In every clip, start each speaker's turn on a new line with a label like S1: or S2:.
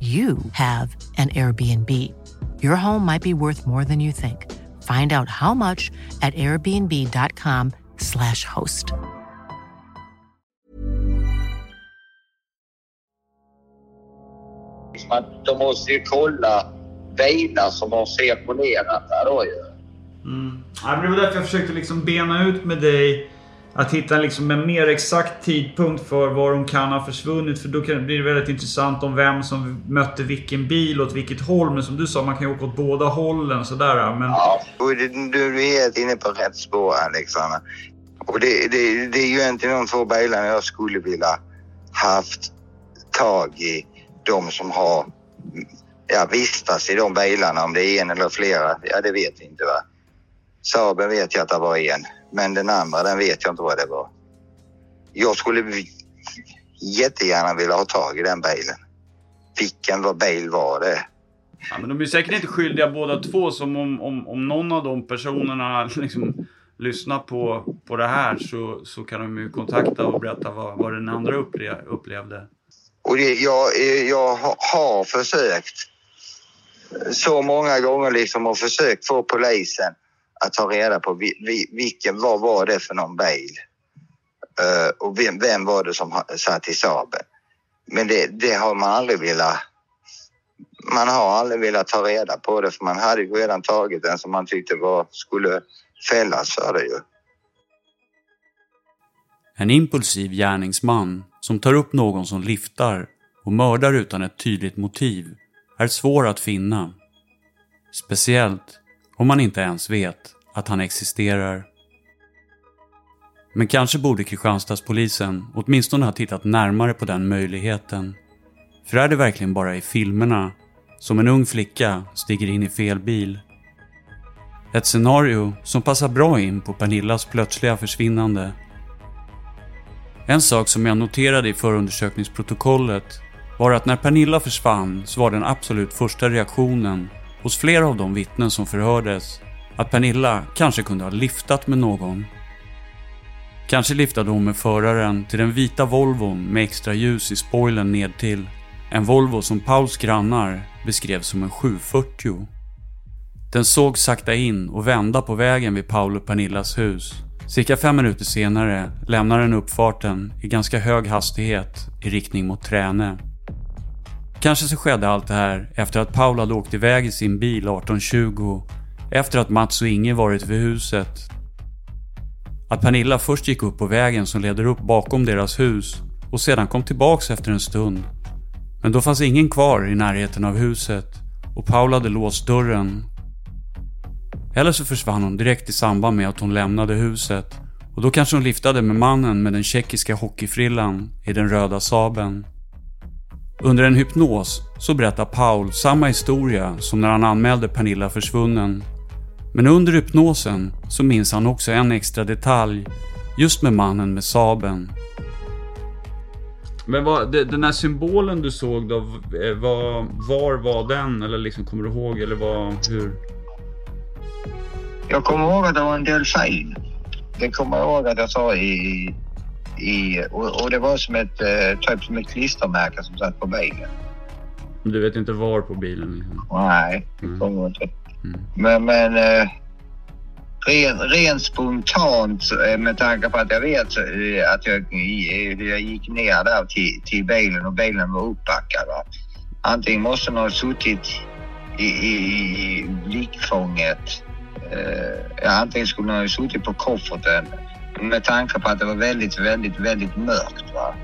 S1: you have an Airbnb. Your home might be worth more than you think. Find out how much at airbnb.com/slash host.
S2: Man, de måste ju kolla bilar som har cirkulerat där då ju.
S3: Mm. Ja, men det var därför jag försökte liksom bena ut med dig att hitta liksom en mer exakt tidpunkt för var de kan ha försvunnit. För då blir det väldigt intressant om vem som mötte vilken bil åt vilket håll. Men som du sa, man kan ju åka åt båda hållen sådär. Men...
S2: Ja, du är helt inne på rätt spår här liksom. Och det, det, det är ju egentligen de två bilarna jag skulle vilja haft tag i. De som har ja, vistas i de bilarna. Om det är en eller flera, ja det vet vi inte va. Saaben vet jag att det var en. Men den andra, den vet jag inte vad det var. Jag skulle jättegärna vilja ha tag i den bilen. Vilken var bil var det?
S3: Ja, men de är säkert inte skyldiga båda två. Som om, om, om någon av de personerna liksom lyssnar på, på det här så, så kan de ju kontakta och berätta vad, vad den andra upple, upplevde.
S2: Och det, jag, jag har försökt så många gånger liksom och försökt få polisen att ta reda på vilken, vad var det för någon bil uh, och vem, vem var det som satt i Saaben. Men det, det, har man aldrig velat man har aldrig velat ta reda på det för man hade ju redan tagit den som man tyckte var, skulle fällas för det ju.
S4: En impulsiv gärningsman som tar upp någon som liftar och mördar utan ett tydligt motiv är svår att finna. Speciellt om man inte ens vet att han existerar. Men kanske borde Kristianstadspolisen åtminstone ha tittat närmare på den möjligheten. För är det verkligen bara i filmerna som en ung flicka stiger in i fel bil? Ett scenario som passar bra in på Pernillas plötsliga försvinnande. En sak som jag noterade i förundersökningsprotokollet var att när Pernilla försvann så var den absolut första reaktionen hos flera av de vittnen som förhördes att Pernilla kanske kunde ha liftat med någon. Kanske liftade hon med föraren till den vita Volvon med extra ljus i spoilern ned till. En Volvo som Pauls grannar beskrev som en 740. Den såg sakta in och vända på vägen vid Paul och Pernillas hus. Cirka fem minuter senare lämnar den uppfarten i ganska hög hastighet i riktning mot Träne. Kanske så skedde allt det här efter att Paul hade åkt iväg i sin bil 1820 efter att Mats och Inge varit vid huset. Att Pernilla först gick upp på vägen som leder upp bakom deras hus och sedan kom tillbaks efter en stund. Men då fanns ingen kvar i närheten av huset och Paul hade låst dörren. Eller så försvann hon direkt i samband med att hon lämnade huset och då kanske hon liftade med mannen med den tjeckiska hockeyfrillan i den röda saben. Under en hypnos så berättar Paul samma historia som när han anmälde Pernilla försvunnen. Men under hypnosen så minns han också en extra detalj just med mannen med saben.
S3: Men vad, den här symbolen du såg då, eh, var, var var den? Eller liksom, kommer du ihåg? Eller vad, hur?
S2: Jag kommer ihåg att det var en delfin. Det kommer jag ihåg att jag sa i... i och, och det var som ett, eh, typ som ett klistermärke som satt på bilen.
S3: Du vet inte var på bilen? Liksom.
S2: Nej, det kommer jag inte. Men, men eh, ren, rent spontant eh, med tanke på att jag vet eh, att jag, jag gick ner där till, till bilen och bilen var uppbackad. Va? Antingen måste någon ha suttit i, i, i blickfånget. Eh, antingen skulle någon ha suttit på kofferten med tanke på att det var väldigt, väldigt, väldigt mörkt. Va?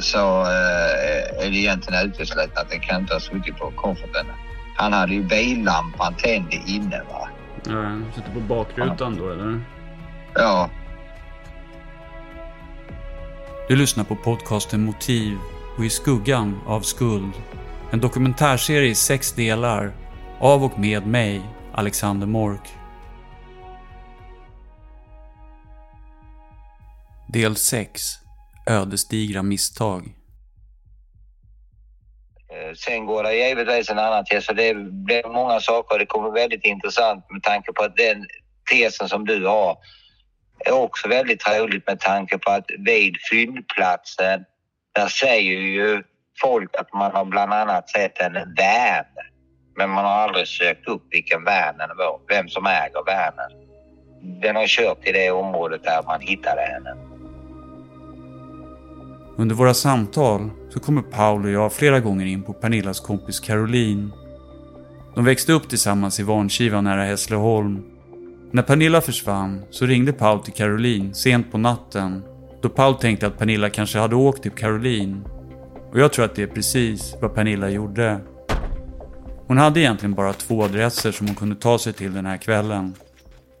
S2: Så eh, är det egentligen uteslutet att det kan inte ha suttit på kofferten. Han hade ju billampan tänd inne. Va?
S3: Ja, sitter på bakrutan då eller?
S2: Ja,
S4: Du lyssnar på podcasten Motiv och I skuggan av skuld. En dokumentärserie i sex delar av och med mig, Alexander Mork. Del 6. Ödesdigra misstag.
S2: Eh, sen går det givetvis en annan tes det blir många saker det kommer väldigt intressant med tanke på att den tesen som du har är också väldigt roligt med tanke på att vid fyndplatsen där säger ju folk att man har bland annat sett en van. Men man har aldrig sökt upp vilken vänen var, vem som äger vanen. Den har kört i det området där man hittade henne.
S4: Under våra samtal så kommer Paul och jag flera gånger in på Pernillas kompis Caroline. De växte upp tillsammans i Vankiva nära Hässleholm. När Pernilla försvann så ringde Paul till Caroline sent på natten då Paul tänkte att Pernilla kanske hade åkt till Caroline. Och jag tror att det är precis vad Pernilla gjorde. Hon hade egentligen bara två adresser som hon kunde ta sig till den här kvällen.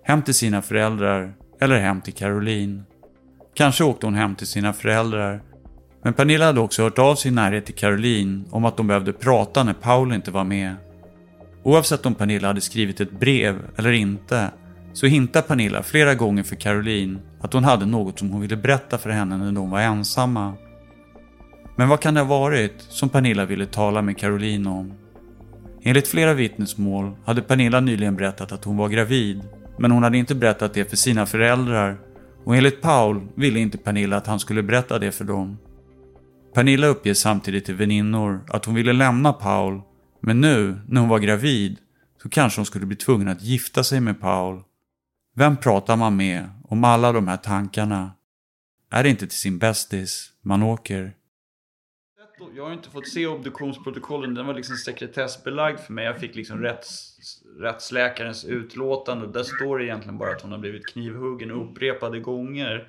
S4: Hem till sina föräldrar eller hem till Caroline. Kanske åkte hon hem till sina föräldrar men Pernilla hade också hört av sig i närhet till Caroline om att de behövde prata när Paul inte var med. Oavsett om Pernilla hade skrivit ett brev eller inte så hintade Pernilla flera gånger för Caroline att hon hade något som hon ville berätta för henne när de var ensamma. Men vad kan det ha varit som Pernilla ville tala med Caroline om? Enligt flera vittnesmål hade Pernilla nyligen berättat att hon var gravid, men hon hade inte berättat det för sina föräldrar och enligt Paul ville inte Pernilla att han skulle berätta det för dem. Pernilla uppger samtidigt till väninnor att hon ville lämna Paul, men nu, när hon var gravid, så kanske hon skulle bli tvungen att gifta sig med Paul. Vem pratar man med om alla de här tankarna? Är det inte till sin bästis man åker?
S3: Jag har inte fått se obduktionsprotokollen, den var liksom sekretessbelagd för mig. Jag fick liksom rätts, rättsläkarens utlåtande där står det egentligen bara att hon har blivit knivhuggen upprepade gånger.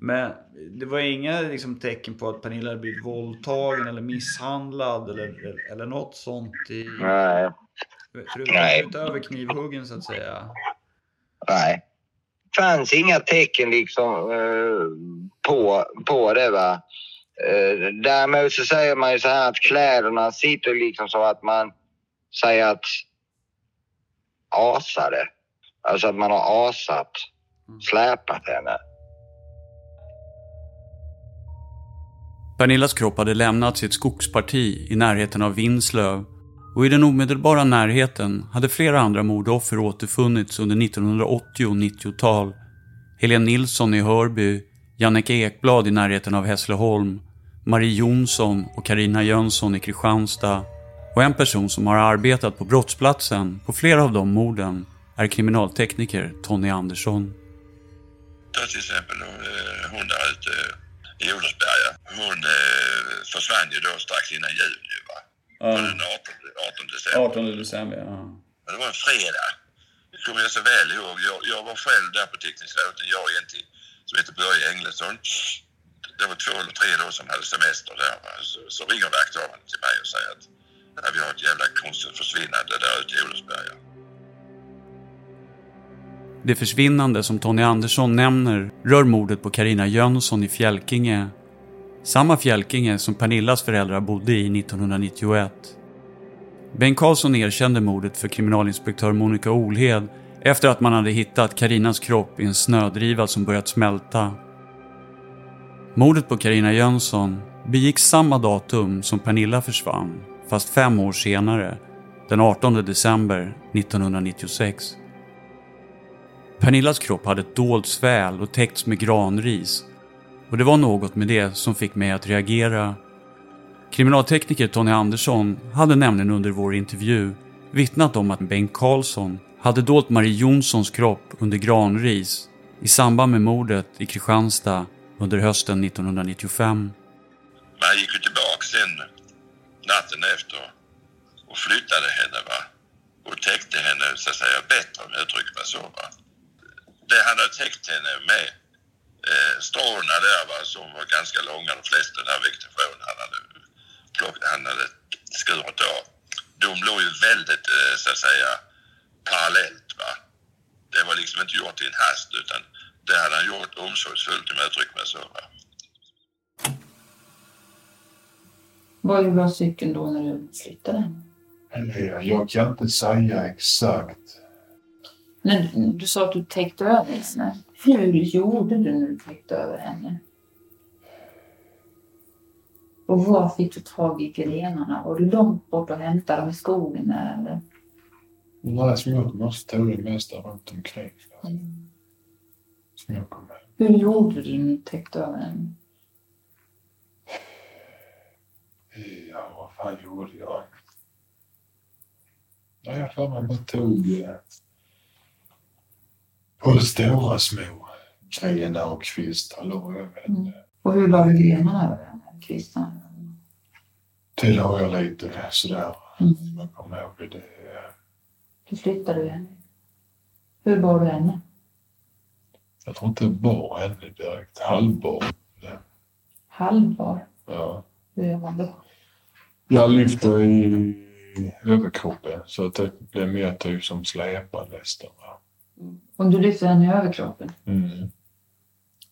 S3: Men det var inga liksom, tecken på att Pernilla hade blivit våldtagen eller misshandlad eller, eller något sånt i...
S2: nej,
S3: Förutom,
S2: Nej.
S3: utöver knivhuggen så att säga.
S2: nej. fanns inga tecken liksom eh, på, på det. Va? Eh, däremot så säger man ju så här att kläderna sitter liksom så att man säger att asade. Alltså att man har asat, släpat henne.
S4: Pernillas kropp hade lämnat sitt skogsparti i närheten av Vinslöv och i den omedelbara närheten hade flera andra mordoffer återfunnits under 1980 och 90-tal. Helene Nilsson i Hörby, Jannike Ekblad i närheten av Hässleholm, Marie Jonsson och Karina Jönsson i Kristianstad och en person som har arbetat på brottsplatsen på flera av de morden är kriminaltekniker Tony Andersson.
S5: Ta till exempel eh, hon där ute i Olofsberga. Hon eh, försvann ju då strax innan jul ju va.
S3: Ja.
S5: Den 18, 18 december.
S3: 18 december, ja.
S5: Men det var en fredag. Det kommer jag så väl ihåg. Jag, jag var själv där på tekniska roten, jag och en till som heter Börje Englesson. Det var två eller tre då som hade semester där. Va? Så, så ringer vakthavaren till mig och säger att "Ja, vi har ett jävla konstigt försvinnande där ute i Olofsberga.
S4: Det försvinnande som Tony Andersson nämner rör mordet på Karina Jönsson i Fjälkinge. Samma Fjälkinge som Pernillas föräldrar bodde i 1991. Bengt Karlsson erkände mordet för kriminalinspektör Monica Olhed efter att man hade hittat Karinas kropp i en snödriva som börjat smälta. Mordet på Karina Jönsson begicks samma datum som Pernilla försvann, fast fem år senare, den 18 december 1996. Pernillas kropp hade ett dolt sväl och täckts med granris och det var något med det som fick mig att reagera. Kriminaltekniker Tony Andersson hade nämligen under vår intervju vittnat om att Bengt Karlsson hade dolt Marie Jonssons kropp under granris i samband med mordet i Kristianstad under hösten 1995.
S5: Man gick ju tillbaka sen natten efter och flyttade henne va. Och täckte henne så att säga bättre om jag uttrycker mig så va. Det han hade täckt henne med, eh, stråna där va, som var ganska långa de flesta, den här vegetationen han hade, plockat, han hade skurit av. De låg ju väldigt eh, så att säga parallellt va. Det var liksom inte gjort i en hast utan det hade han gjort omsorgsfullt om jag uttrycker mig så va.
S6: Var var cykeln då när du flyttade?
S7: Eller, Jag kan inte säga exakt.
S6: Men du sa att du täckte över henne. Hur gjorde du när du täckte över henne? Och var fick du tag i grenarna? Var du långt bort och hämtade dem i skogen eller?
S7: Nej, som jag måste ta det mesta runt omkring. Som jag kom med.
S6: Hur gjorde du när du täckte över henne?
S7: Ja, vad fan gjorde jag? Ja, jag för mig bara tog eh, både stora små grenar och kvistar la henne.
S6: Och hur la du grenarna över? Kvistarna?
S7: Det la jag lite sådär.
S6: Mm.
S7: Jag kommer ihåg det.
S6: Hur flyttade du henne? Hur bar du henne?
S7: Jag tror inte jag bar henne direkt. Halvbar.
S6: Halvbar?
S7: Ja.
S6: Hur gör man då?
S7: Jag lyfte i överkroppen så att det blev mer typ som släpar nästan. Va?
S6: Om du lyfter henne i överkroppen?
S7: Mm.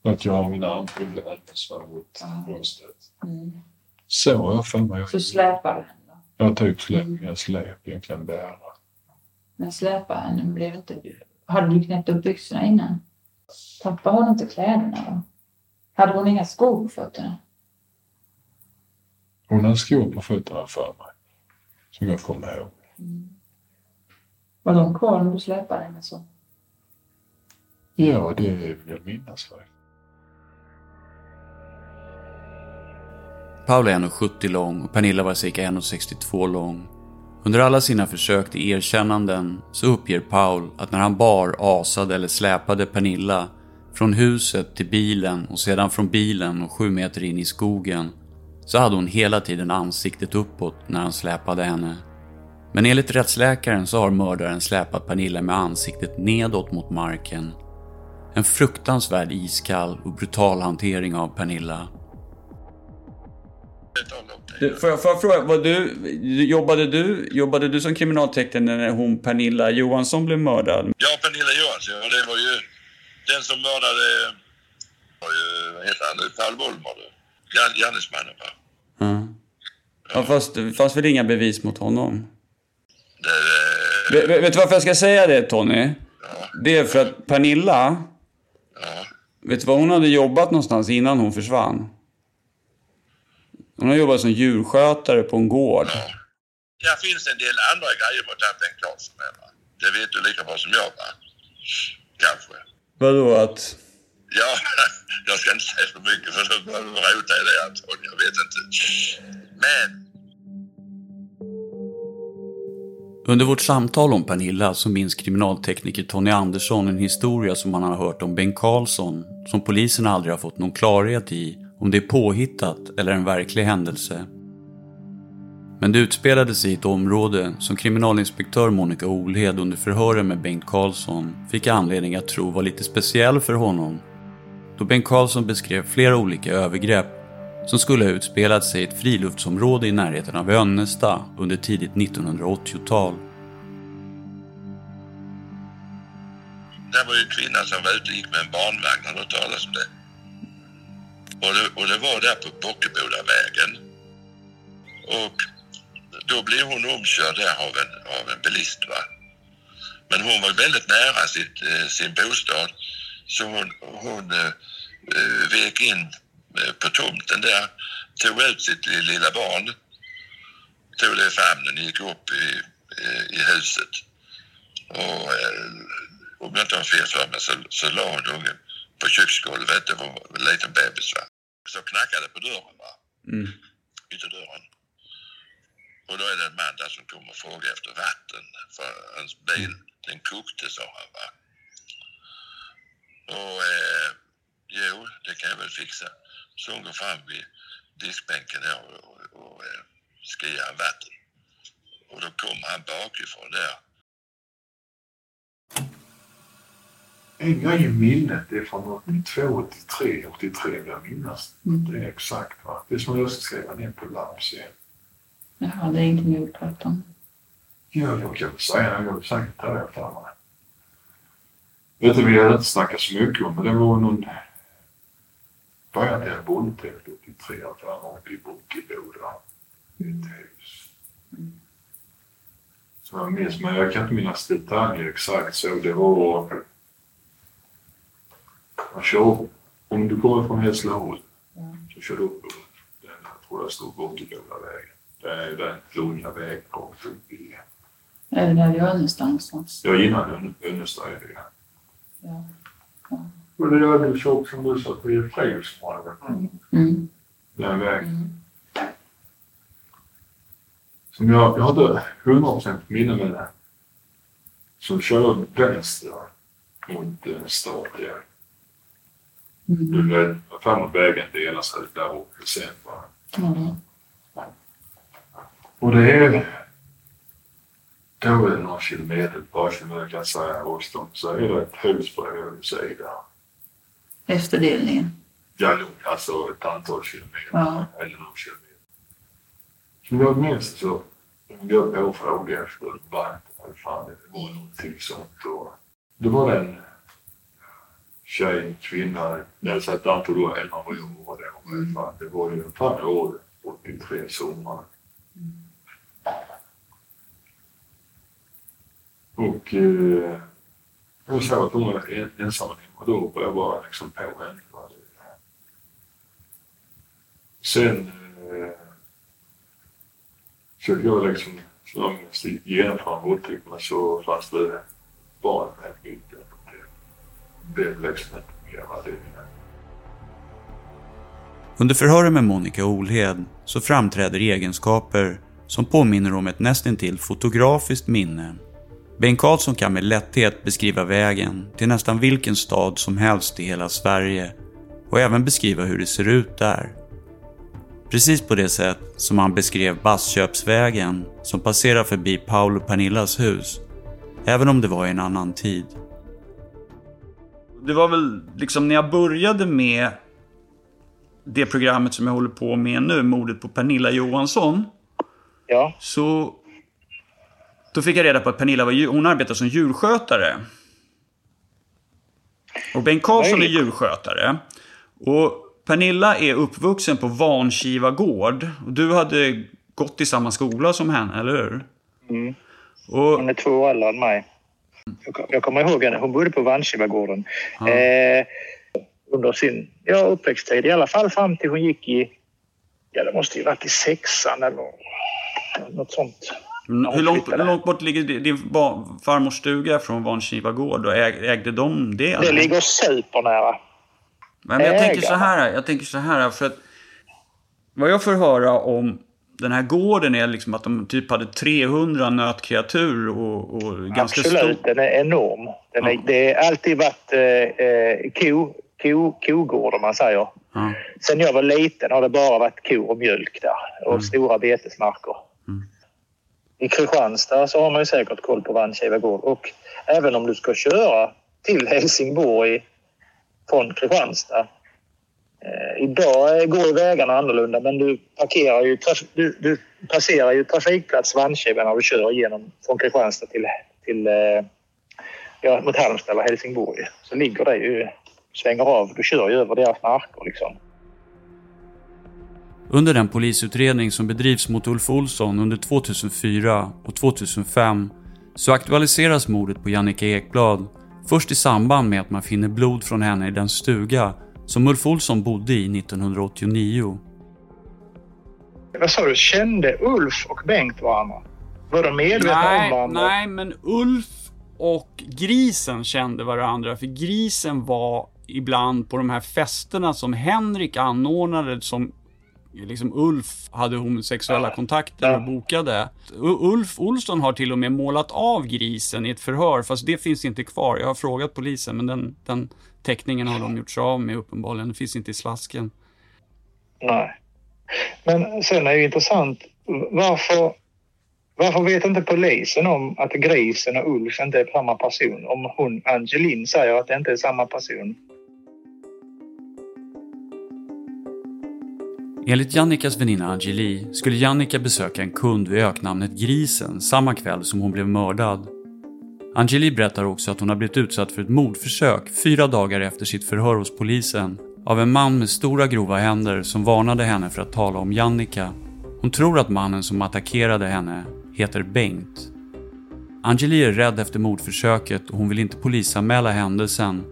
S7: Att jag har min arm full med så mot bröstet.
S6: Mm.
S7: Så jag för mig.
S6: Så släpar du henne?
S7: Jag typ släp, jag släp egentligen bära.
S6: Men släpa henne blev inte... Hade du knäppt upp byxorna innan? Tappade hon inte kläderna då? Hade hon inga skor på fötterna?
S7: Hon hade skor på fötterna för mig. Som jag kommer ihåg.
S6: Var de kvar när du släpade henne så?
S7: Ja, det vill jag minnas faktiskt.
S4: Paul är 1,70 lång och Pernilla var cirka 1,62 lång. Under alla sina försök till erkännanden så uppger Paul att när han bar, asade eller släpade Pernilla från huset till bilen och sedan från bilen och sju meter in i skogen så hade hon hela tiden ansiktet uppåt när han släpade henne. Men enligt rättsläkaren så har mördaren släpat Pernilla med ansiktet nedåt mot marken. En fruktansvärd iskall och brutal hantering av Pernilla. Du, får, jag, får jag fråga, var du, jobbade, du, jobbade du som kriminaltekniker när hon Pernilla Johansson blev mördad?
S5: Ja, Pernilla Johansson, ja, det var ju den som mördade, var ju, vad heter han nu, Paul Wollmer Gärningsmannen va?
S4: Ja. Ja, fast det fanns väl inga bevis mot honom?
S5: Det,
S4: Vet, vet du varför jag ska säga det Tony? Det är för att Pernilla,
S5: ja.
S4: vet du var hon hade jobbat någonstans innan hon försvann? Hon har jobbat som djurskötare på en gård.
S5: Det finns en del andra grejer mot Bengt Karlsson med va? Det vet du lika bra som jag va? Kanske.
S4: Vadå att...
S5: Ja, jag ska inte säga för mycket för då börjar du rota i det antagligen. Jag vet inte. Men
S4: Under vårt samtal om Pernilla så minns kriminaltekniker Tony Andersson en historia som han har hört om Bengt Karlsson som polisen aldrig har fått någon klarhet i om det är påhittat eller en verklig händelse. Men det utspelade sig i ett område som kriminalinspektör Monica Olhed under förhören med Bengt Karlsson fick anledning att tro var lite speciell för honom. Då Bengt Karlsson beskrev flera olika övergrepp som skulle ha utspelat sig i ett friluftsområde i närheten av Önnesta under tidigt 1980-tal.
S5: det var ju en kvinna som var ute och gick med en barnvagn. Har du hört talas om det? Och det, och det var där på Bockebodavägen. Och då blev hon omkörd där av en, av en bilist. Va? Men hon var väldigt nära sitt, eh, sin bostad så hon, hon eh, eh vek in på tomten där, tog ut sitt lilla barn, tog det i famnen, gick upp i, i, huset. Och eh, om jag inte har fel för mig så, så la hon ungen på köksgolvet, det var en liten bebis va. Så knackade på dörren va,
S3: Mm.
S5: ytterdörren. Och då är det en man där som kommer och frågar efter vatten för hans bil, den kokte sa han va. Och eh, jo, det kan jag väl fixa. Så hon går fram vid diskbänken där och, och, och eh, ska ge han vatten. Och då kommer han bakifrån där.
S7: En grej i minnet det är från 82, 83, 83 vill jag minnas. Det är exakt va. Det är som jag ska skriva ner på lapp sen.
S8: Jaha, det är ingenting jag pratat om.
S7: Ja, jag kan väl säga det. Jag vill säkert ta det för mig. Vet du, vi hade inte snackat så mycket om, men det var någon början av en våldtäkt 83 för han var i Brockyboda. I ett hus. Så jag minns, men jag kan inte minnas detaljer exakt så. Det var... Man kör, om du kommer från Hässleholm så kör du upp på den, jag tror det står Brockybodavägen. Det är den lugna vägen rakt upp i...
S8: Är det där vi är någonstans?
S7: Ja, innan Önnestad är det. ja.
S8: Ja.
S7: Och det är väl så som du sa, det är Fredriksmålen.
S8: Mm.
S7: Den vägen. Som jag, jag hade 100% minne med det. Som körde vänster mot eh, stadion. Du vet, framåt vägen delar sig där uppe sen bara.
S8: Ja.
S7: Och det är... Då är det några kilometer, ett par kilometer kan jag säga, avstånd. Så är det ett hus på höger sida.
S8: Efter delningen.
S7: Ja, lugnt, alltså ett antal kilometer.
S8: Ja.
S7: Eller någon kilometer. Som jag minns så de går på och efter. Vad fan det var någonting sånt. Och det var en tjej, kvinna, jag sa ett antal år äldre än vad jag var då. Fan, det var ju fan år 83 sommar. Och eh, jag såg att hon var en- ensam och Då hoppade jag bara liksom på henne. Sen eh, försökte jag liksom så långt jag genomföra en så fanns det bara den här bilden. Det blev liksom inte mer vad det
S4: Under förhören med Monica Olhed så framträder egenskaper som påminner om ett nästintill fotografiskt minne. Bengt Karlsson kan med lätthet beskriva vägen till nästan vilken stad som helst i hela Sverige och även beskriva hur det ser ut där. Precis på det sätt som han beskrev Bassköpsvägen som passerar förbi Paul och Pernillas hus, även om det var i en annan tid.
S3: Det var väl liksom när jag började med det programmet som jag håller på med nu, mordet på Pernilla Johansson.
S9: Ja.
S3: Så då fick jag reda på att Pernilla var, djur- hon arbetar som djurskötare. Och Bengt Karlsson är djurskötare. Och Pernilla är uppvuxen på Vankiva gård. Och du hade gått i samma skola som henne, eller hur?
S9: Mm.
S3: Och,
S9: Hon är två år äldre än mig. Jag, kom- jag kommer ihåg henne. Hon bodde på Vanskivagården. Eh, under sin ja, uppväxttid. I alla fall fram till hon gick i... Ja, det måste ju varit i sexan eller något sånt.
S3: Mm, hur, långt, hur långt bort ligger din farmors stuga från Vankiva gård? Och äg, ägde de det?
S9: Det ligger supernära.
S3: Men jag tänker så här, jag tänker så här för att vad jag får höra om den här gården är liksom att de typ hade 300 nötkreatur och, och ganska
S9: Absolut,
S3: stor...
S9: den är enorm. Den är, Det har alltid varit eh, eh, ko, ko, kogård om man säger.
S3: Ja.
S9: Sen jag var liten har det bara varit kor och mjölk där och stora betesmarker. I Kristianstad så har man ju säkert koll på Vankiva gård och även om du ska köra till Helsingborg från Kristianstad. Eh, idag går ju vägarna annorlunda men du, parkerar ju, du, du passerar ju trafikplats Vankiva när du kör igenom från Kristianstad till, till eh, ja, mot Halmstad eller Helsingborg. Så ligger det ju, svänger av, du kör ju över deras marker liksom.
S4: Under den polisutredning som bedrivs mot Ulf Olsson under 2004 och 2005 så aktualiseras mordet på Jannica Ekblad först i samband med att man finner blod från henne i den stuga som Ulf Olsson bodde i 1989.
S10: Vad sa du? Kände Ulf och Bengt varandra? Var de medvetna
S11: nej,
S10: om varandra?
S11: Nej, men Ulf och grisen kände varandra. För grisen var ibland på de här festerna som Henrik anordnade som liksom Ulf hade homosexuella kontakter och bokade. Ulf Olsson har till och med målat av grisen i ett förhör, fast det finns inte kvar. Jag har frågat polisen, men den, den teckningen har de gjort sig av med uppenbarligen. Den finns inte i slasken.
S10: Nej. Men sen är det ju intressant. Varför, varför vet inte polisen om att grisen och Ulf inte är samma person? Om hon, Angelin, säger att det inte är samma person.
S4: Enligt Jannikas väninna Angeli skulle Jannika besöka en kund vid öknamnet Grisen samma kväll som hon blev mördad. Angeli berättar också att hon har blivit utsatt för ett mordförsök fyra dagar efter sitt förhör hos polisen av en man med stora grova händer som varnade henne för att tala om Jannika. Hon tror att mannen som attackerade henne heter Bengt. Angeli är rädd efter mordförsöket och hon vill inte polisanmäla händelsen.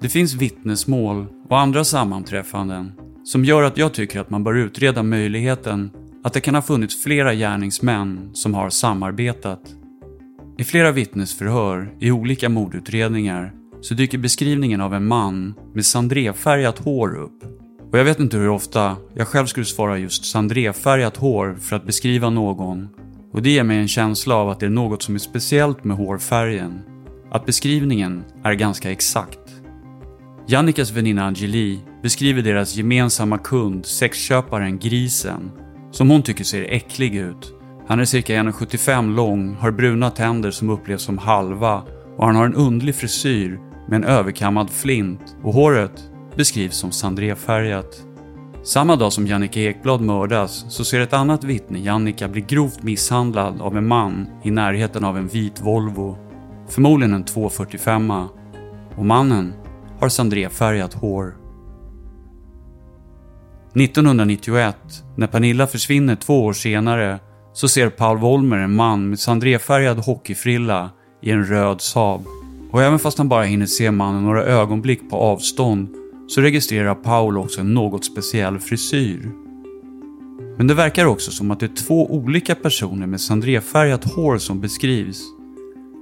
S4: Det finns vittnesmål och andra sammanträffanden som gör att jag tycker att man bör utreda möjligheten att det kan ha funnits flera gärningsmän som har samarbetat. I flera vittnesförhör i olika mordutredningar så dyker beskrivningen av en man med sandréfärgat hår upp. Och jag vet inte hur ofta jag själv skulle svara just sandréfärgat hår för att beskriva någon. Och det ger mig en känsla av att det är något som är speciellt med hårfärgen. Att beskrivningen är ganska exakt. Jannikas väninna Angeli beskriver deras gemensamma kund, sexköparen Grisen, som hon tycker ser äcklig ut. Han är cirka 1,75 lång, har bruna tänder som upplevs som halva och han har en underlig frisyr med en överkammad flint och håret beskrivs som sandrefärgat. Samma dag som Jannica Ekblad mördas så ser ett annat vittne Jannica bli grovt misshandlad av en man i närheten av en vit Volvo. Förmodligen en 245 och mannen har sandrefärgat hår. 1991, när Pernilla försvinner två år senare, så ser Paul Volmer en man med sandrefärgad hockeyfrilla i en röd Saab. Och även fast han bara hinner se mannen några ögonblick på avstånd så registrerar Paul också en något speciell frisyr. Men det verkar också som att det är två olika personer med sandrefärgat hår som beskrivs.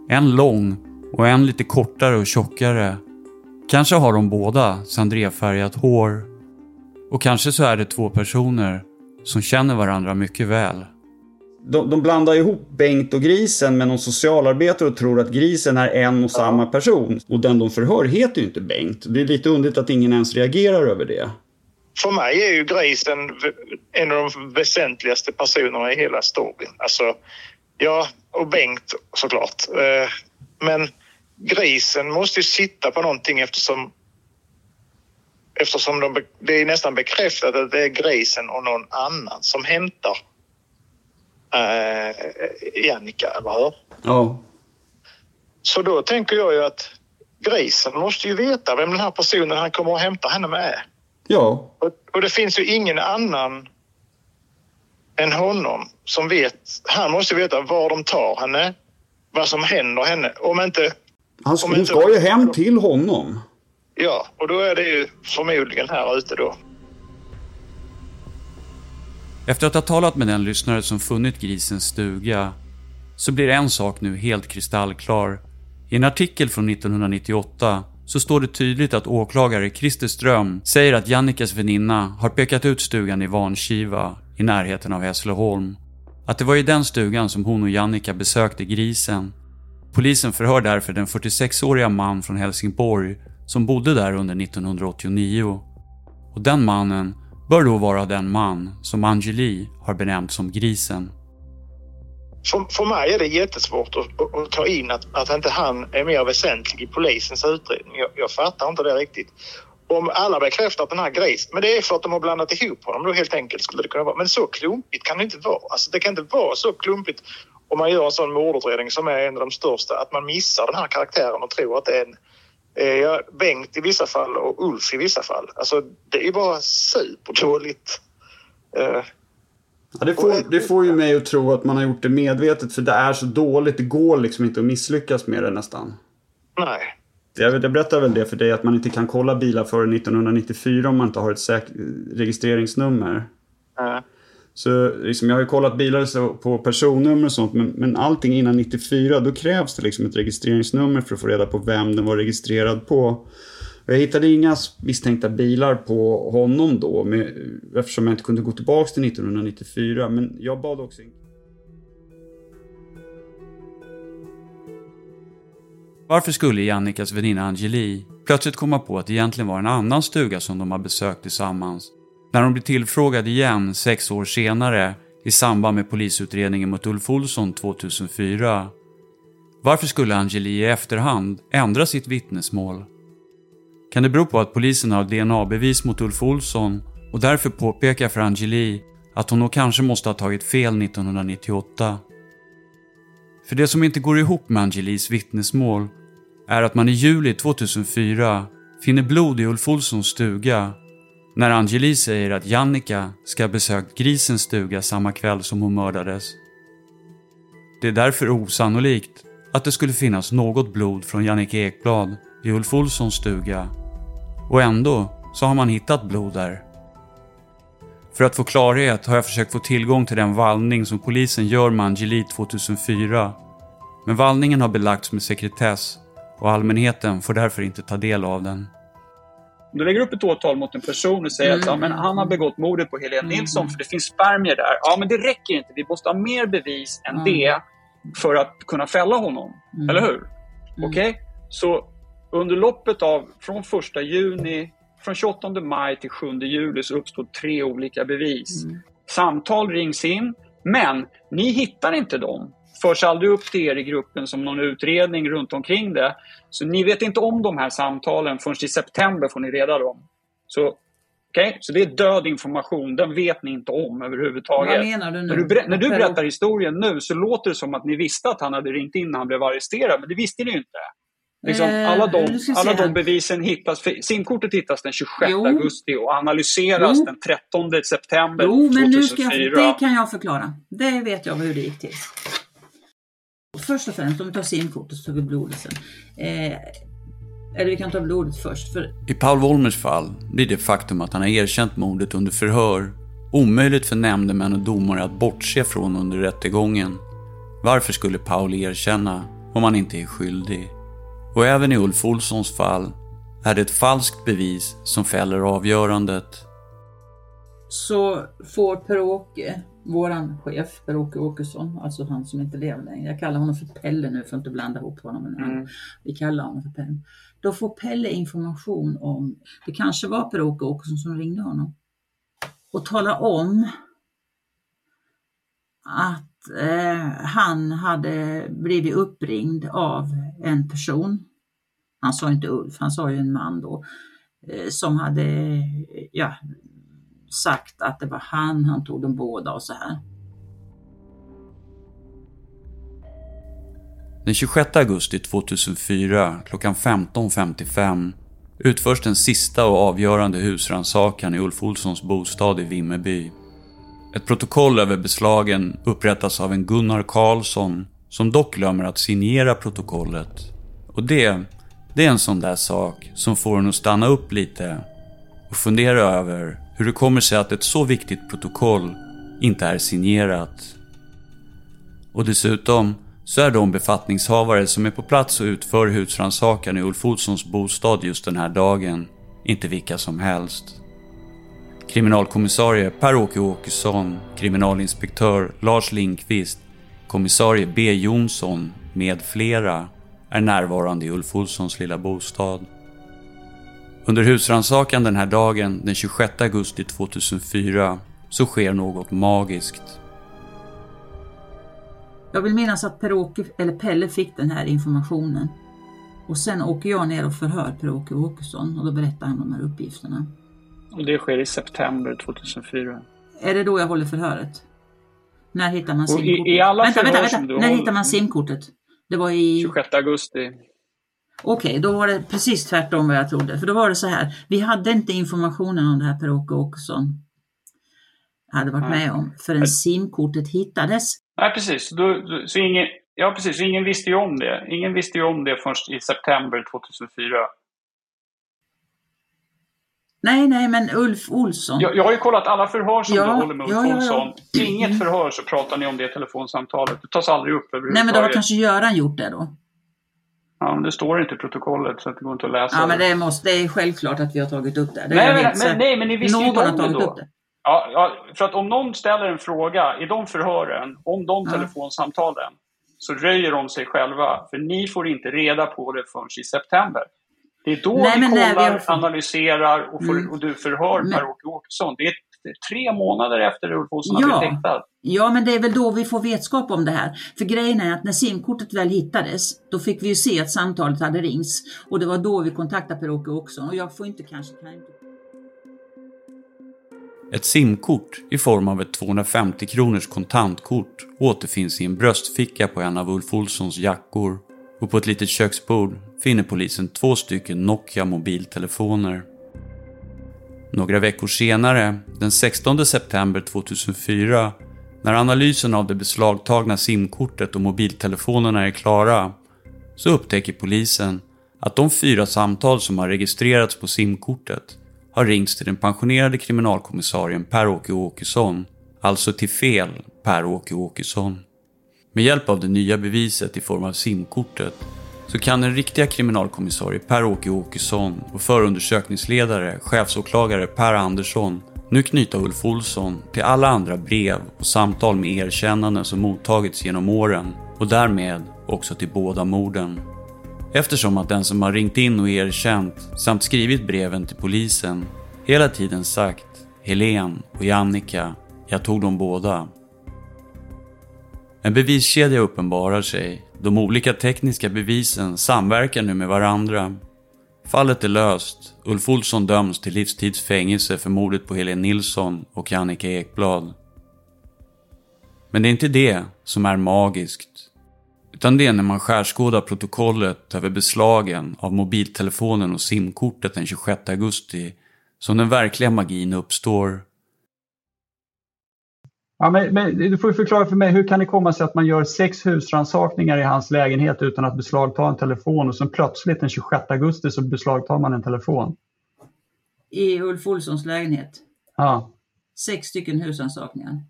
S4: En lång och en lite kortare och tjockare. Kanske har de båda sandrefärgat hår. Och kanske så är det två personer som känner varandra mycket väl.
S3: De, de blandar ihop Bengt och grisen med någon socialarbetare och tror att grisen är en och samma person. Och den de förhör heter ju inte Bengt. Det är lite underligt att ingen ens reagerar över det.
S10: För mig är ju grisen en av de väsentligaste personerna i hela storyn. Alltså, ja, och Bengt såklart. Eh, Men grisen måste ju sitta på någonting eftersom eftersom de, det är nästan bekräftat att det är grisen och någon annan som hämtar eh, Jannica, eller hur?
S3: Ja.
S10: Så då tänker jag ju att grisen måste ju veta vem den här personen han kommer att hämta henne med är.
S3: Ja.
S10: Och, och det finns ju ingen annan än honom som vet. Han måste veta var de tar henne, vad som händer henne. Om inte...
S3: Han ska, hon ska ju hem till honom.
S10: Ja, och då är det ju förmodligen här ute då.
S4: Efter att ha talat med den lyssnare som funnit grisens stuga så blir en sak nu helt kristallklar. I en artikel från 1998 så står det tydligt att åklagare Christer Ström säger att Jannikas väninna har pekat ut stugan i Vanskiva i närheten av Hässleholm. Att det var i den stugan som hon och Jannika besökte grisen. Polisen förhör därför den 46-åriga man från Helsingborg som bodde där under 1989. Och den mannen bör då vara den man som Angeli har benämnt som grisen.
S10: För, för mig är det jättesvårt att, att, att ta in att, att inte han är mer väsentlig i polisens utredning. Jag, jag fattar inte det riktigt. Om alla bekräftar att den här grisen, men det är för att de har blandat ihop honom då helt enkelt skulle det kunna vara. Men så klumpigt kan det inte vara. Alltså det kan inte vara så klumpigt om man gör en sån mordutredning som är en av de största, att man missar den här karaktären och tror att det är en ja, Bengt i vissa fall och Ulf i vissa fall. Alltså det är bara superdåligt. Eh,
S3: Ja, det, får, det får ju mig att tro att man har gjort det medvetet för det är så dåligt. Det går liksom inte att misslyckas med det nästan.
S10: Nej.
S3: jag, jag berättade väl det för dig att man inte kan kolla bilar före 1994 om man inte har ett säk- registreringsnummer.
S10: Ja.
S3: Så liksom, jag har ju kollat bilar på personnummer och sånt men, men allting innan 94 då krävs det liksom ett registreringsnummer för att få reda på vem den var registrerad på. Jag hittade inga misstänkta bilar på honom då med, eftersom jag inte kunde gå tillbaka till 1994 men jag bad också in-
S4: Varför skulle Jannikas väninna Angeli plötsligt komma på att det egentligen var en annan stuga som de har besökt tillsammans? När hon blir tillfrågad igen sex år senare i samband med polisutredningen mot Ulf Olsson 2004. Varför skulle Angeli i efterhand ändra sitt vittnesmål? Kan det bero på att polisen har DNA-bevis mot Ulf Olsson och därför påpekar för Angeli att hon nog kanske måste ha tagit fel 1998? För det som inte går ihop med Angelis vittnesmål är att man i juli 2004 finner blod i Ulf Olssons stuga när Angeli säger att Jannica ska ha besökt grisens stuga samma kväll som hon mördades. Det är därför osannolikt att det skulle finnas något blod från Jannica Ekblad i Ulf Olssons stuga. Och ändå så har man hittat blod där. För att få klarhet har jag försökt få tillgång till den vallning som polisen gör med Angeli 2004. Men vallningen har belagts med sekretess och allmänheten får därför inte ta del av den.
S11: Du lägger upp ett åtal mot en person och säger
S6: Mm.
S11: att ja, men han har begått mordet på Helene Nilsson för det finns spermier där. Ja, men det räcker inte. Vi måste ha mer bevis än
S6: Mm.
S11: det för att kunna fälla honom.
S6: Mm.
S11: Eller hur? Okej? Så under loppet av från 1 juni, från 28 maj till 7 juli så uppstår tre olika bevis.
S6: Mm.
S11: Samtal rings in, men ni hittar inte dem. Förs aldrig upp till er i gruppen som någon utredning runt omkring det. Så ni vet inte om de här samtalen förrän i september får ni reda dem. Så, okej? så det är död information, den vet ni inte om överhuvudtaget.
S6: Vad menar du nu?
S11: När du, när du berättar historien nu så låter det som att ni visste att han hade ringt in när han blev arresterad, men det visste ni ju inte. Liksom,
S6: Eh,
S11: alla de, alla de bevisen hittas, simkortet hittas den 26
S6: Jo.
S11: augusti och analyseras
S6: Jo.
S11: den 13 september
S6: Jo, men nu ska
S11: 2004.
S6: jag, det kan jag förklara. Det vet jag hur det gick till. Först och främst, om vi tar simkortet så tar vi blodet sen. Eh, eller vi kan ta blodet först. För
S4: I Paul Wollmers fall blir det faktum att han har erkänt mordet under förhör omöjligt för nämndemän och domare att bortse från under rättegången. Varför skulle Paul erkänna om han inte är skyldig? Och även i Ulf Olssons fall är det ett falskt bevis som fäller avgörandet.
S6: så får Per-Åke, våran chef, Per-Åke Åkesson, alltså han som inte lever längre. Jag kallar honom för Pelle nu för att inte blanda ihop honom med någon annan. Vi kallar honom för Pelle. Då får Pelle information om, det kanske var Per-Åke Åkesson som ringde honom. Och talar om att eh, han hade blivit uppringd av en person. Han sa inte Ulf, han sa ju en man då. Eh, som hade ja, sagt att det var han, han tog dem båda och så här.
S4: Den 26 augusti 2004 klockan 15.55 utförs den sista och avgörande husrannsakan i Ulf Olssons bostad i Vimmerby. Ett protokoll över beslagen upprättas av en Gunnar Karlsson som dock glömmer att signera protokollet. Och det, det är en sån där sak som får en att stanna upp lite och fundera över hur det kommer sig att ett så viktigt protokoll inte är signerat. Och dessutom så är de befattningshavare som är på plats och utför husrannsakan i Ulf Olssons bostad just den här dagen inte vilka som helst. Kriminalkommissarie Per-Åke Åkesson, kriminalinspektör Lars Lindqvist, kommissarie B Jonsson med flera är närvarande i Ulf Olssons lilla bostad. Under husrannsakan den här dagen, den 26 augusti 2004, så sker något magiskt.
S6: Jag vill minnas att Per-Åke, eller Pelle fick den här informationen. Och sen åker jag ner och förhör Per-Åke Åkesson och då berättar han de här uppgifterna.
S11: Och det sker i september 2004.
S6: Är det då jag håller förhöret? När hittar man
S11: i-
S6: simkortet?
S11: i alla
S6: vänta, vänta, vänta.
S11: du
S6: När
S11: håller-
S6: hittar man simkortet? Det var i...
S11: 26 augusti.
S6: Okej, då var det precis tvärtom vad jag trodde. För då var det så här, vi hade inte informationen om det här Per-Åke Åkesson hade varit
S11: Nej.
S6: med om förrän simkortet hittades.
S11: Nej, precis. Då, så ingen, Ja, precis. Ingen visste ju om det. Ingen visste ju om det först i september 2004.
S6: Nej, nej, men Ulf Olsson.
S11: Jag, jag har ju kollat alla förhör som
S6: Ja,
S11: du håller med Ulf
S6: ja, ja.
S11: Olsson. Inget förhör så pratar ni om det telefonsamtalet. Det tas aldrig upp
S6: Nej,
S11: överhuvudtaget.
S6: men då har kanske Göran gjort det då.
S11: Ja, men det står inte i protokollet så att det går inte att läsa.
S6: Ja, men det, måste, det är självklart att vi har tagit upp det. det
S11: nej, men, men, nej, men ni visste ju
S6: Någon
S11: inte
S6: har tagit
S11: då.
S6: upp det.
S11: Ja, ja, för att om någon ställer en fråga i de förhören, om de
S6: Ja.
S11: telefonsamtalen, så röjer de sig själva. För ni får inte reda på det förrän i september. Det är då
S6: Nej,
S11: vi
S6: när vi
S11: kollar,
S6: har-
S11: analyserar och, får,
S6: Mm.
S11: och du förhör Per-Åke Åkesson. Det är tre månader efter Ulf Olsson har
S6: Ja.
S11: blivit häktad.
S6: Ja, men det är väl då vi får vetskap om det här. För grejen är att när simkortet väl hittades, då fick vi ju se att samtalet hade ringts. Och det var då vi kontaktade Per-Åke Åkesson. Och jag får inte kanske... Kan inte...
S4: Ett simkort i form av ett 250 kronors kontantkort återfinns i en bröstficka på en av Ulf Olssons jackor och på ett litet köksbord finner polisen två stycken Nokia mobiltelefoner. Några veckor senare, den 16 september 2004, när analysen av det beslagtagna simkortet och mobiltelefonerna är klara, så upptäcker polisen att de fyra samtal som har registrerats på simkortet har ringts till den pensionerade kriminalkommissarien Per-Åke Åkesson, alltså till fel Per-Åke Åkesson. Med hjälp av det nya beviset i form av simkortet så kan den riktiga kriminalkommissarie Per-Åke Åkesson och förundersökningsledare, chefsåklagare Per Andersson nu knyta Ulf Olsson till alla andra brev och samtal med erkännanden som mottagits genom åren och därmed också till båda morden. Eftersom att den som har ringt in och erkänt samt skrivit breven till polisen hela tiden sagt Helen och Jannica, jag tog dem båda. En beviskedja uppenbarar sig. De olika tekniska bevisen samverkar nu med varandra. Fallet är löst. Ulf Olsson döms till livstids fängelse för mordet på Helene Nilsson och Jannica Ekblad. Men det är inte det som är magiskt. Utan det är när man skärskådar protokollet över beslagen av mobiltelefonen och simkortet den 26 augusti som den verkliga magin uppstår.
S3: Ja, men, men du får förklara för mig, hur kan det komma sig att man gör sex husrannsakningar i hans lägenhet utan att beslagta en telefon och sen plötsligt den 26 augusti så beslagtar man en telefon?
S6: I Ulf Olssons lägenhet.
S3: Ja.
S6: Sex stycken husrannsakningar.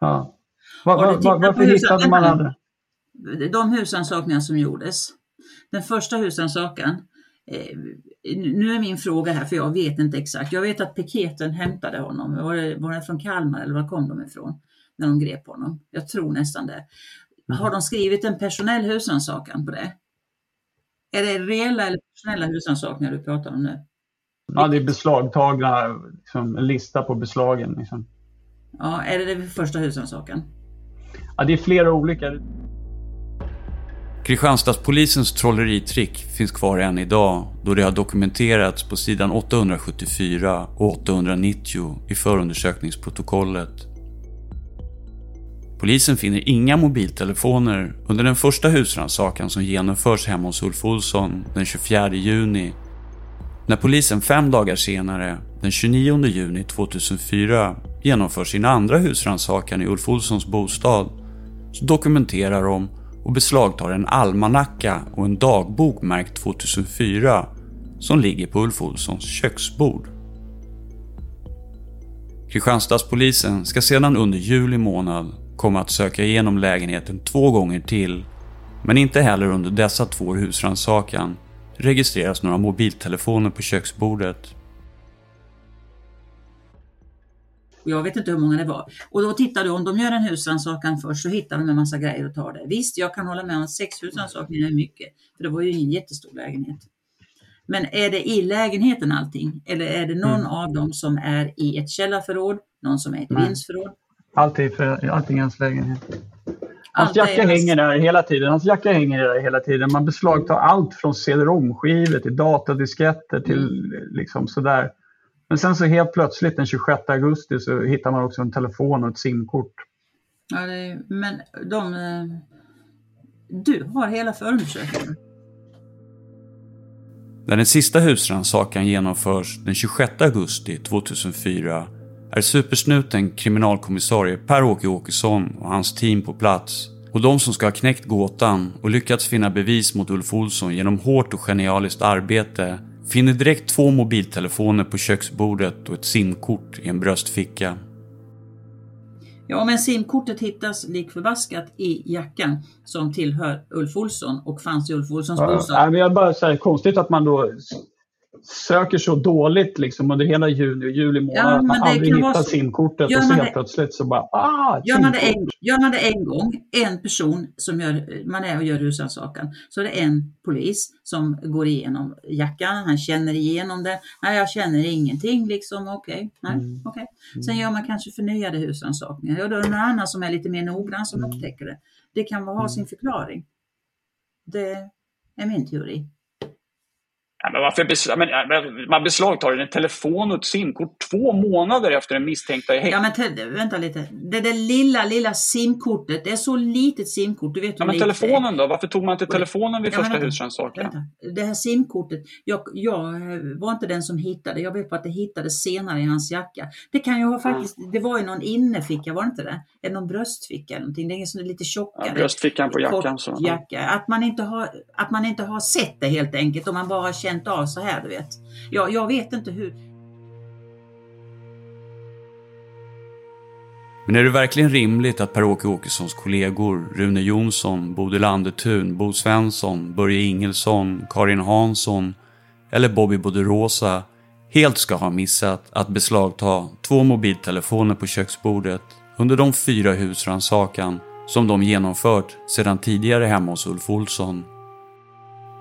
S3: ja. Va,
S6: Har du
S3: va,
S6: tittat
S3: va,
S6: på
S3: varför hittade man aldrig?
S6: De husrannsakningar som gjordes. Den första husrannsakan. Eh, nu är min fråga här, för jag vet inte exakt. Jag vet att piketen hämtade honom. Var det, var det från Kalmar eller var kom de ifrån? När de grep honom. Jag tror nästan det. Har de skrivit en personell husrannsakan på det? Är det reella eller personella husrannsakningar du pratar om nu?
S3: Ja, det är beslagtagna, liksom, en lista på beslagen. Liksom.
S6: Ja, är det det första husrannsakan?
S3: Ja, det är flera olika.
S4: Kristianstadspolisens trolleritrick finns kvar än idag då det har dokumenterats på sidan 874 och 890 i förundersökningsprotokollet. Polisen finner inga mobiltelefoner under den första husrannsakan som genomförs hemma hos Ulf Olsson den 24 juni. När polisen fem dagar senare, den 29 juni 2004, genomför sin andra husrannsakan i Ulf Olssons bostad så dokumenterar de och beslagtar en almanacka och en dagbok märkt 2004 som ligger på Ulf Olssons köksbord. Kristianstadspolisen ska sedan under juli månad komma att söka igenom lägenheten två gånger till men inte heller under dessa två husrannsakan registreras några mobiltelefoner på köksbordet.
S6: Och jag vet inte hur många det var. Och då tittar du, om de gör en husrannsakan först så hittar de en massa grejer och tar det. Visst, jag kan hålla med om att sex husrannsakningar är mycket. För det var ju ingen jättestor lägenhet. Men är det i lägenheten allting? Eller är det någon
S3: Mm.
S6: av dem som är i ett källarförråd? Någon som är i ett
S3: Nej.
S6: vindsförråd?
S3: Allt är för, allting i hans lägenhet. Hans jacka
S6: hans-
S3: hänger där hela tiden. Hans jacka hänger där hela tiden. Man beslagtar allt från CD-ROM-skivor till datadisketter till liksom sådär. Men sen så helt plötsligt den 26 augusti så hittar man också en telefon och ett simkort.
S6: Ja, det är, men de... eh, Du har hela förundersökningen.
S4: När den sista husrannsakan genomförs den 26 augusti 2004 är supersnuten kriminalkommissarie Per-Åke Åkesson och hans team på plats Och de som ska ha knäckt gåtan och lyckats finna bevis mot Ulf Olsson genom hårt och genialiskt arbete finner direkt två mobiltelefoner på köksbordet och ett simkort i en bröstficka.
S6: Ja, men simkortet hittas lik förbaskat i jackan som tillhör Ulf Olsson och fanns i Ulf Olssons
S3: Ja,
S6: bostad.
S3: nej, men jag bara säger konstigt att man då söker så dåligt liksom under hela juni och juli månad.
S6: Ja,
S3: att man
S6: det
S3: aldrig hittar
S6: så.
S3: simkortet och så helt
S6: det-
S3: plötsligt så bara ah,
S6: Gör man, det en, gör man det en gång, en person som gör, man är och gör husrannsakan, så är det en polis som går igenom jackan, han känner igenom den. Nej, jag känner ingenting liksom, okej. nej,
S3: Mm.
S6: okej. Sen gör man kanske förnyade husrannsakningar. Ja, då är det någon annan som är lite mer noggrann som
S3: Mm.
S6: upptäcker det. Det kan ha sin förklaring. Det är min teori.
S11: Ja, men varför bes- men, man beslagtar en telefon och ett simkort två månader efter den misstänkta är.
S6: Ja men vänta lite. Det där lilla, lilla simkortet, det är så litet simkort. Du vet
S11: Ja, men
S6: är.
S11: telefonen då? Varför tog man inte telefonen vid
S6: Ja,
S11: första husrannsakan?
S6: Det här simkortet, jag, jag eh, var inte den som hittade Jag vet på att det hittades senare i hans jacka. Det kan ju ha faktiskt, det var ju någon inneficka, var det inte det? Eller någon bröstficka eller någonting. Det är sån där lite tjockare.
S11: Ja, bröstfickan på jackan. Så.
S6: jacka. Att man, inte har, att man inte har sett det helt enkelt och man bara har känt av så här, du vet. Jag, jag vet inte hur.
S4: Men är det verkligen rimligt att Per-Åke Åkessons kollegor Rune Jonsson, Bodil Andertun, Bo Svensson, Börje Ingelsson, Karin Hansson eller Bobby Boderosa helt ska ha missat att beslagta två mobiltelefoner på köksbordet under de fyra husrannsakan som de genomfört sedan tidigare hemma hos Ulf Olsson.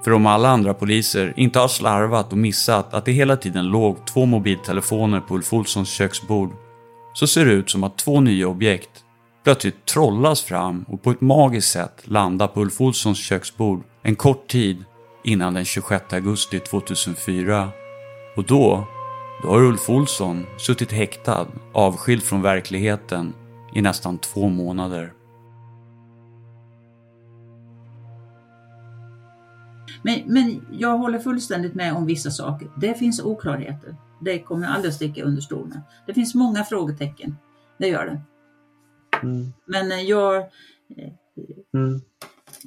S4: För om alla andra poliser inte har slarvat och missat att det hela tiden låg två mobiltelefoner på Ulf Olssons köksbord så ser det ut som att två nya objekt plötsligt trollas fram och på ett magiskt sätt landar på Ulf Olssons köksbord en kort tid innan den 26 augusti 2004. Och då, då har Ulf Olsson suttit häktad, avskild från verkligheten i nästan två månader.
S6: Men, men jag håller fullständigt med om vissa saker. Det finns oklarheter. Det kommer jag aldrig att sticka under stol med. Det finns många frågetecken. Det gör det.
S3: Mm.
S6: Men eh, jag, eh,
S3: Mm.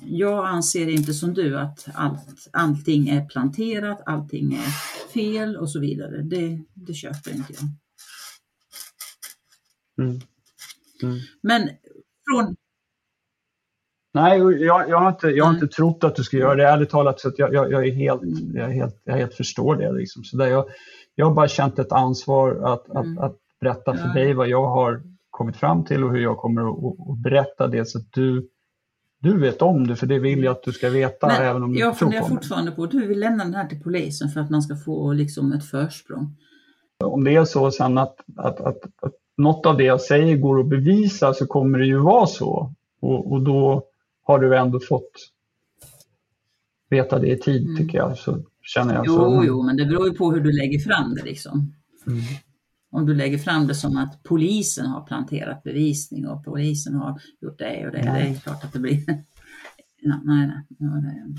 S6: jag anser inte som du att allt, allting är planterat, allting är fel och så vidare. Det, det köper inte jag.
S3: Mm. Mm.
S6: Men från...
S3: Nej, jag, jag, har inte, jag har
S6: Mm.
S3: inte trott att du ska göra det. Ärligt talat så att jag, jag, jag, är helt, jag, är helt, jag helt förstår det. Liksom. Så där jag, jag har bara känt ett ansvar att,
S6: Mm.
S3: att, att berätta för dig vad jag har kommit fram till och hur jag kommer att, att, att berätta det så att du, du vet om det. För det vill jag att du ska veta även om
S6: Men
S3: du
S6: jag
S3: tror
S6: funderar fortfarande på, du vill lämna den här till polisen för att man ska få liksom ett försprång.
S3: Om det är så sen att, att, att, att något av det jag säger går att bevisa så kommer det ju vara så. Och, och då har du ändå fått veta det i tid tycker jag. Så känner jag. så.
S6: Mm. Jo, jo, men det beror ju på hur du lägger fram det liksom.
S3: Mm.
S6: Om du lägger fram det som att polisen har planterat bevisning och polisen har gjort det och det,
S3: Nej.
S6: det är klart att det blir... nej, nej. nej.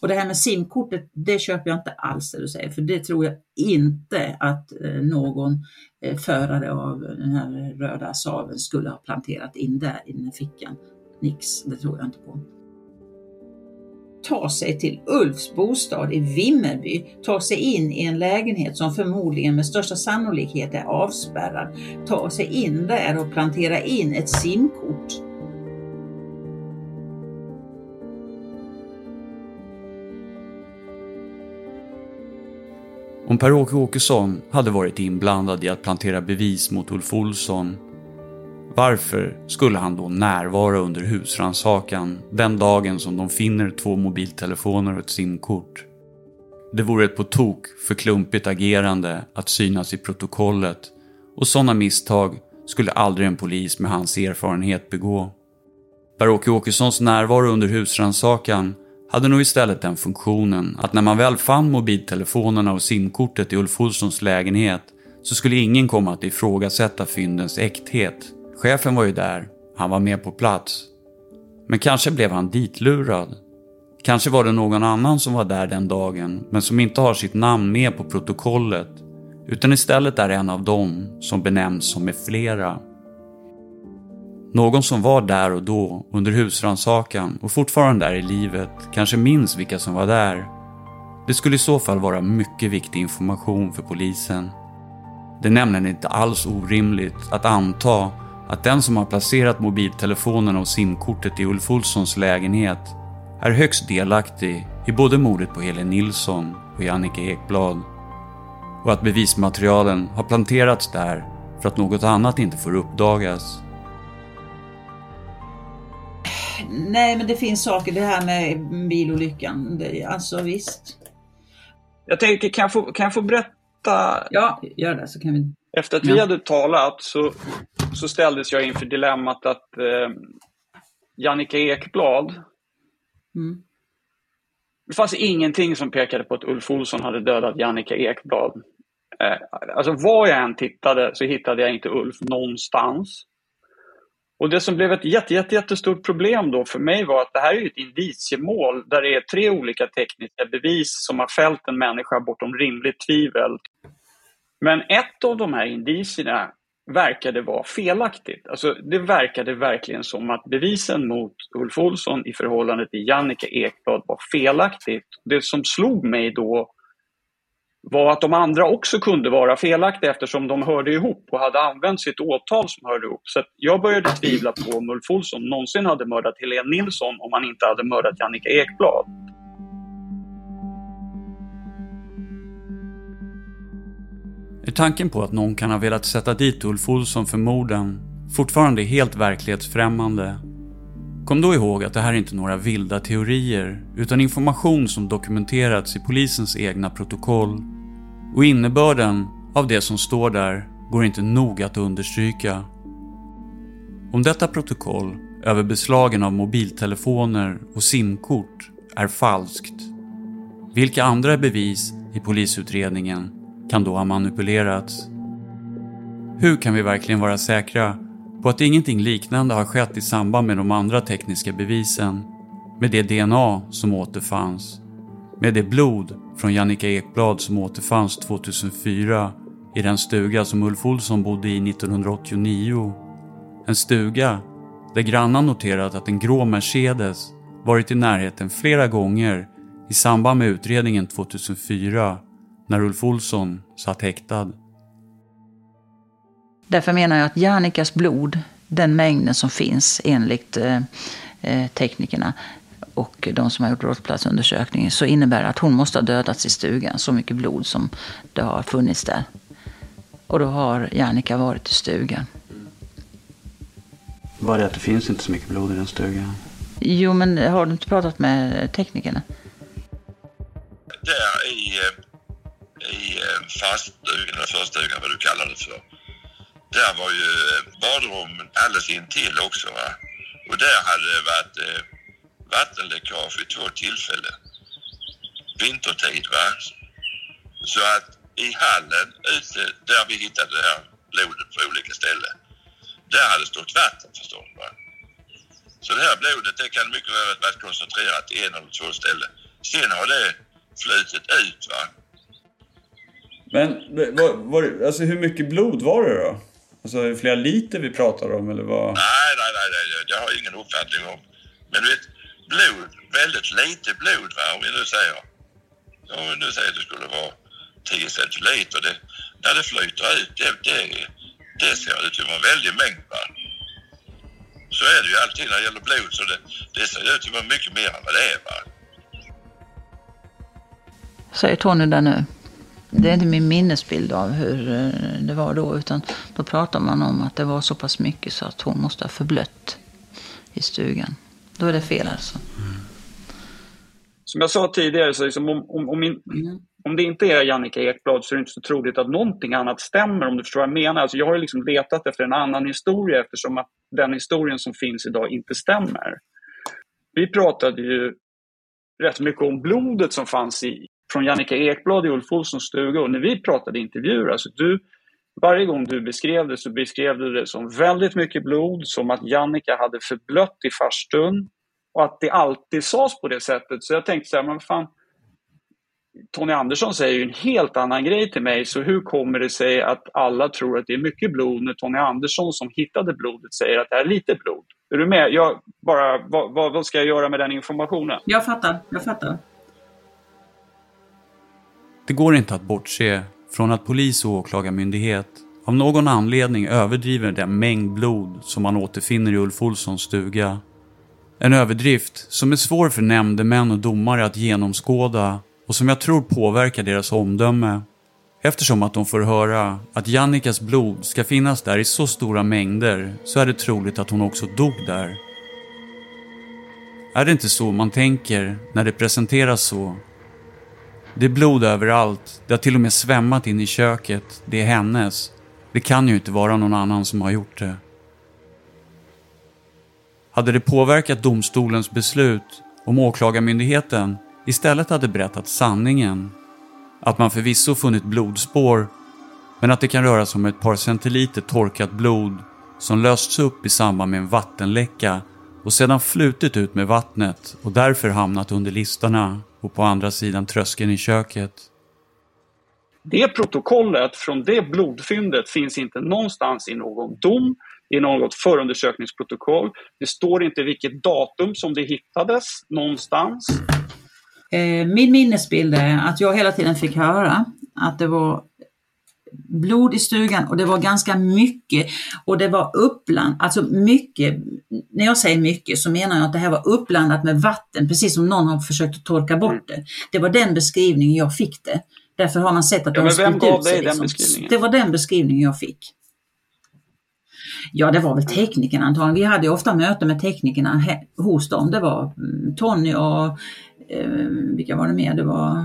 S6: Och det här med simkortet, det köper jag inte alls det du säger, för det tror jag inte att eh, någon eh, förare av den här röda Saaben skulle ha planterat in där i den här fickan. Nix, det tror jag inte på. Ta sig till Ulfs bostad i Vimmerby, ta sig in i en lägenhet som förmodligen med största sannolikhet är avspärrad, ta sig in där och plantera in ett simkort.
S4: Om Per-Åke Åkesson hade varit inblandad i att plantera bevis mot Ulf Olsson, varför skulle han då närvara under husrannsakan den dagen som de finner två mobiltelefoner och ett simkort? Det vore ett på tok för klumpigt agerande att synas i protokollet och sådana misstag skulle aldrig en polis med hans erfarenhet begå. Per-Åke Åkessons närvaro under husrannsakan hade nog istället den funktionen att när man väl fann mobiltelefonerna och simkortet i Ulf Olssons lägenhet så skulle ingen komma att ifrågasätta fyndens äkthet. Chefen var ju där, han var med på plats. Men kanske blev han ditlurad. Kanske var det någon annan som var där den dagen men som inte har sitt namn med på protokollet utan istället är en av dem som benämns som med flera. Någon som var där och då under husrannsakan och fortfarande är i livet kanske minns vilka som var där. Det skulle i så fall vara mycket viktig information för polisen. Det är nämligen inte alls orimligt att anta att den som har placerat mobiltelefonen och simkortet i Ulf Olssons lägenhet är högst delaktig i både mordet på Helen Nilsson och Jannike Ekblad. Och att bevismaterialen har planterats där för att något annat inte får uppdagas.
S6: Nej, men det finns saker, det här med bilolyckan. Det, alltså visst.
S11: Jag tänker, kan jag få, kan jag få berätta?
S6: Ja, gör det så kan vi...
S11: Efter att vi hade talat så, så ställdes jag inför dilemmat att eh, Jannica Ekblad,
S6: Mm.
S11: det fanns ingenting som pekade på att Ulf Olsson hade dödat Jannica Ekblad. Eh, alltså var jag än tittade så hittade jag inte Ulf någonstans. Och det som blev ett jätte, jätte, jättestort problem då för mig var att det här är ju ett indiciemål där det är tre olika tekniska bevis som har fällt en människa bortom rimligt tvivel. Men ett av de här indicierna verkade vara felaktigt. Alltså, det verkade verkligen som att bevisen mot Ulf Olsson i förhållande till Jannica Ekblad var felaktigt. Det som slog mig då var att de andra också kunde vara felaktiga eftersom de hörde ihop och hade använt sitt åtal som hörde ihop. Så att jag började tvivla på om Ulf Olsson någonsin hade mördat Helene Nilsson om han inte hade mördat Jannica Ekblad.
S4: Är tanken på att någon kan ha velat sätta dit Ulf Olsson för morden fortfarande helt verklighetsfrämmande? Kom då ihåg att det här är inte några vilda teorier utan information som dokumenterats i polisens egna protokoll. Och innebörden av det som står där går inte nog att understryka. Om detta protokoll över beslagen av mobiltelefoner och simkort är falskt, vilka andra bevis i polisutredningen kan då ha manipulerats? Hur kan vi verkligen vara säkra på att ingenting liknande har skett i samband med de andra tekniska bevisen? Med det DNA som återfanns? Med det blod från Jannica Ekblad som återfanns 2004 i den stuga som Ulf Olsson bodde i 1989? En stuga där grannar noterat att en grå Mercedes varit i närheten flera gånger i samband med utredningen 2004 när Ulf Olsson satt häktad.
S6: Därför menar jag att Jannikas blod, den mängden som finns enligt eh, eh, teknikerna och de som har gjort brottsplatsundersökningen, så innebär det att hon måste ha dödats i stugan, så mycket blod som det har funnits där. Och då har Jannica varit i stugan.
S4: Bara det att det finns inte så mycket blod i den stugan.
S6: Jo, men har du inte pratat med teknikerna?
S5: Där i, eh, i eh, faststugan, eller förstugan, vad du kallar det för. Där var ju eh, badrummen alldeles intill också. Va? Och där hade det varit eh, vattenläckage vid två tillfällen. Vintertid. Va? Så att i hallen ute där vi hittade det här blodet på olika ställen. Där hade stått vatten förstår du. Va? Så det här blodet det kan mycket väl ha varit koncentrerat till en eller två ställen. Sen har det flutit ut. Va?
S3: Men var, var, alltså hur mycket blod var det då? Alltså är det flera liter vi pratar om eller vad?
S5: Nej, nej, nej, nej, jag har ingen uppfattning om. Men du vet, blod, väldigt lite blod va, om vi nu säger. Om vi nu säger att det skulle vara 10 centiliter. Det, när det flyter ut, det, det, det ser ut att vara en väldig mängd va. Så är det ju alltid när det gäller blod, så det, det ser ut att vara mycket mer än vad det är va.
S6: Säger Tony där nu. Det är inte min minnesbild av hur eh, det var då, utan då pratar man om att det var så pass mycket så att hon måste ha förblött i stugan. Då är det fel alltså.
S11: Som jag sa tidigare, så liksom om, om, om, in, om det inte är Jannica Ekblad så är det inte så troligt att någonting annat stämmer om du förstår vad jag menar. Alltså jag har liksom letat efter en annan historia eftersom att den historien som finns idag inte stämmer. Vi pratade ju rätt mycket om blodet som fanns i, från Jannica Ekblad i Ulf Olssons stuga och när vi pratade intervjuer, alltså du, varje gång du beskrev det så beskrev du det som väldigt mycket blod, som att Jannica hade förblött i farstun och att det alltid sades på det sättet. Så jag tänkte så här, men fan, Tony Andersson säger ju en helt annan grej till mig, så hur kommer det sig att alla tror att det är mycket blod när Tony Andersson som hittade blodet säger att det är lite blod? Är du med? Jag bara, vad, vad, vad ska jag göra med den informationen?
S6: Jag fattar, jag fattar.
S4: Det går inte att bortse från att polis och åklagarmyndighet av någon anledning överdriver den mängd blod som man återfinner i Ulf Olssons stuga. En överdrift som är svår för nämndemän och domare att genomskåda och som jag tror påverkar deras omdöme. Eftersom att de får höra att Jannikas blod ska finnas där i så stora mängder så är det troligt att hon också dog där. Är det inte så man tänker när det presenteras så? Det är blod överallt, det har till och med svämmat in i köket, det är hennes. Det kan ju inte vara någon annan som har gjort det. Hade det påverkat domstolens beslut om åklagarmyndigheten istället hade berättat sanningen? Att man förvisso funnit blodspår, men att det kan röra sig om ett par centiliter torkat blod som lösts upp i samband med en vattenläcka och sedan flutit ut med vattnet och därför hamnat under listorna och på andra sidan tröskeln i köket.
S11: Det protokollet från det blodfyndet finns inte någonstans i någon dom, i något förundersökningsprotokoll. Det står inte vilket datum som det hittades någonstans.
S6: Eh, min minnesbild är att jag hela tiden fick höra att det var blod i stugan och det var ganska mycket och det var uppblandat, alltså mycket, när jag säger mycket så menar jag att det här var uppblandat med vatten, precis som någon har försökt att torka bort det. Det var den beskrivningen jag fick det. Därför har man sett att
S11: Ja,
S6: det har
S11: gav
S6: ut sig. liksom. Det var den beskrivningen jag fick. Ja, det var väl teknikerna antagligen. Vi hade ofta möten med teknikerna hos dem. Det var mm, Tony och eh, vilka var det mer? Det var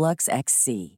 S12: Dulux XC.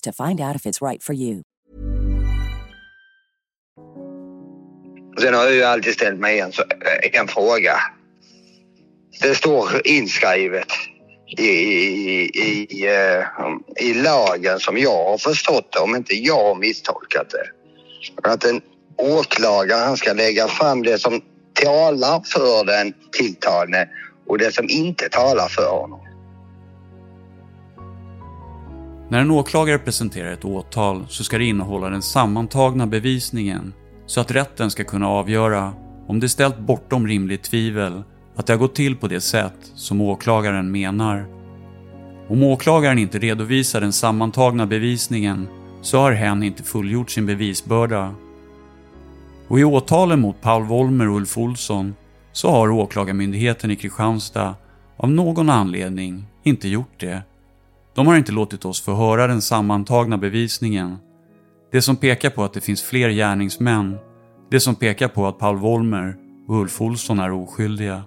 S12: to find out if it's right for you.
S2: Sen har jag ju alltid ställt mig en, en fråga. Det står inskrivet i, i, i, eh, i lagen som jag har förstått det, om inte jag har misstolkat det. Att en åklagare han ska lägga fram det som talar för den tilltalade och det som inte talar för honom.
S4: När en åklagare presenterar ett åtal så ska det innehålla den sammantagna bevisningen så att rätten ska kunna avgöra om det är ställt bortom rimligt tvivel att det har gått till på det sätt som åklagaren menar. Om åklagaren inte redovisar den sammantagna bevisningen så har hen inte fullgjort sin bevisbörda. Och i åtalen mot Paul Wollmer och Ulf Olsson så har åklagarmyndigheten i Kristianstad av någon anledning inte gjort det. De har inte låtit oss få höra den sammantagna bevisningen. Det som pekar på att det finns fler gärningsmän. Det som pekar på att Paul Wollmer och Ulf Olsson är oskyldiga.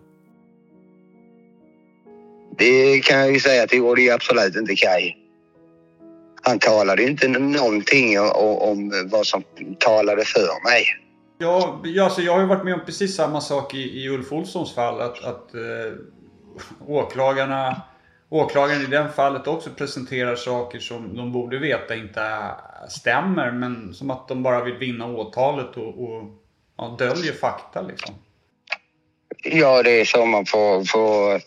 S2: Det kan jag ju säga att det gjorde ju absolut inte Kaj. Han talade inte någonting om, om vad som talade för mig.
S3: Ja, alltså jag har ju varit med om precis samma sak i, i Ulf Olssons fall. Att, att eh, åklagarna, åklagaren i det fallet också presenterar saker som de borde veta inte stämmer. Men som att de bara vill vinna åtalet och, och ja, döljer fakta liksom.
S2: Ja, det är så man får, får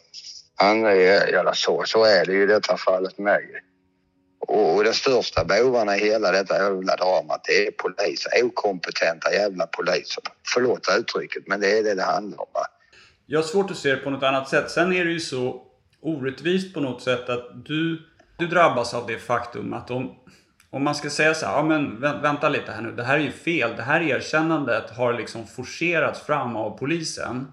S2: ange, så, så är det ju i detta fallet med. Och, och de största bovarna i hela detta jävla dramat det är poliser. Okompetenta jävla poliser. Förlåt uttrycket men det är det det handlar om. Va?
S3: Jag har svårt att se det på något annat sätt. Sen är det ju så orättvist på något sätt att du, du drabbas av det faktum att om, om man ska säga så här, ja men vänta lite här nu, det här är ju fel. Det här erkännandet har liksom forcerats fram av polisen.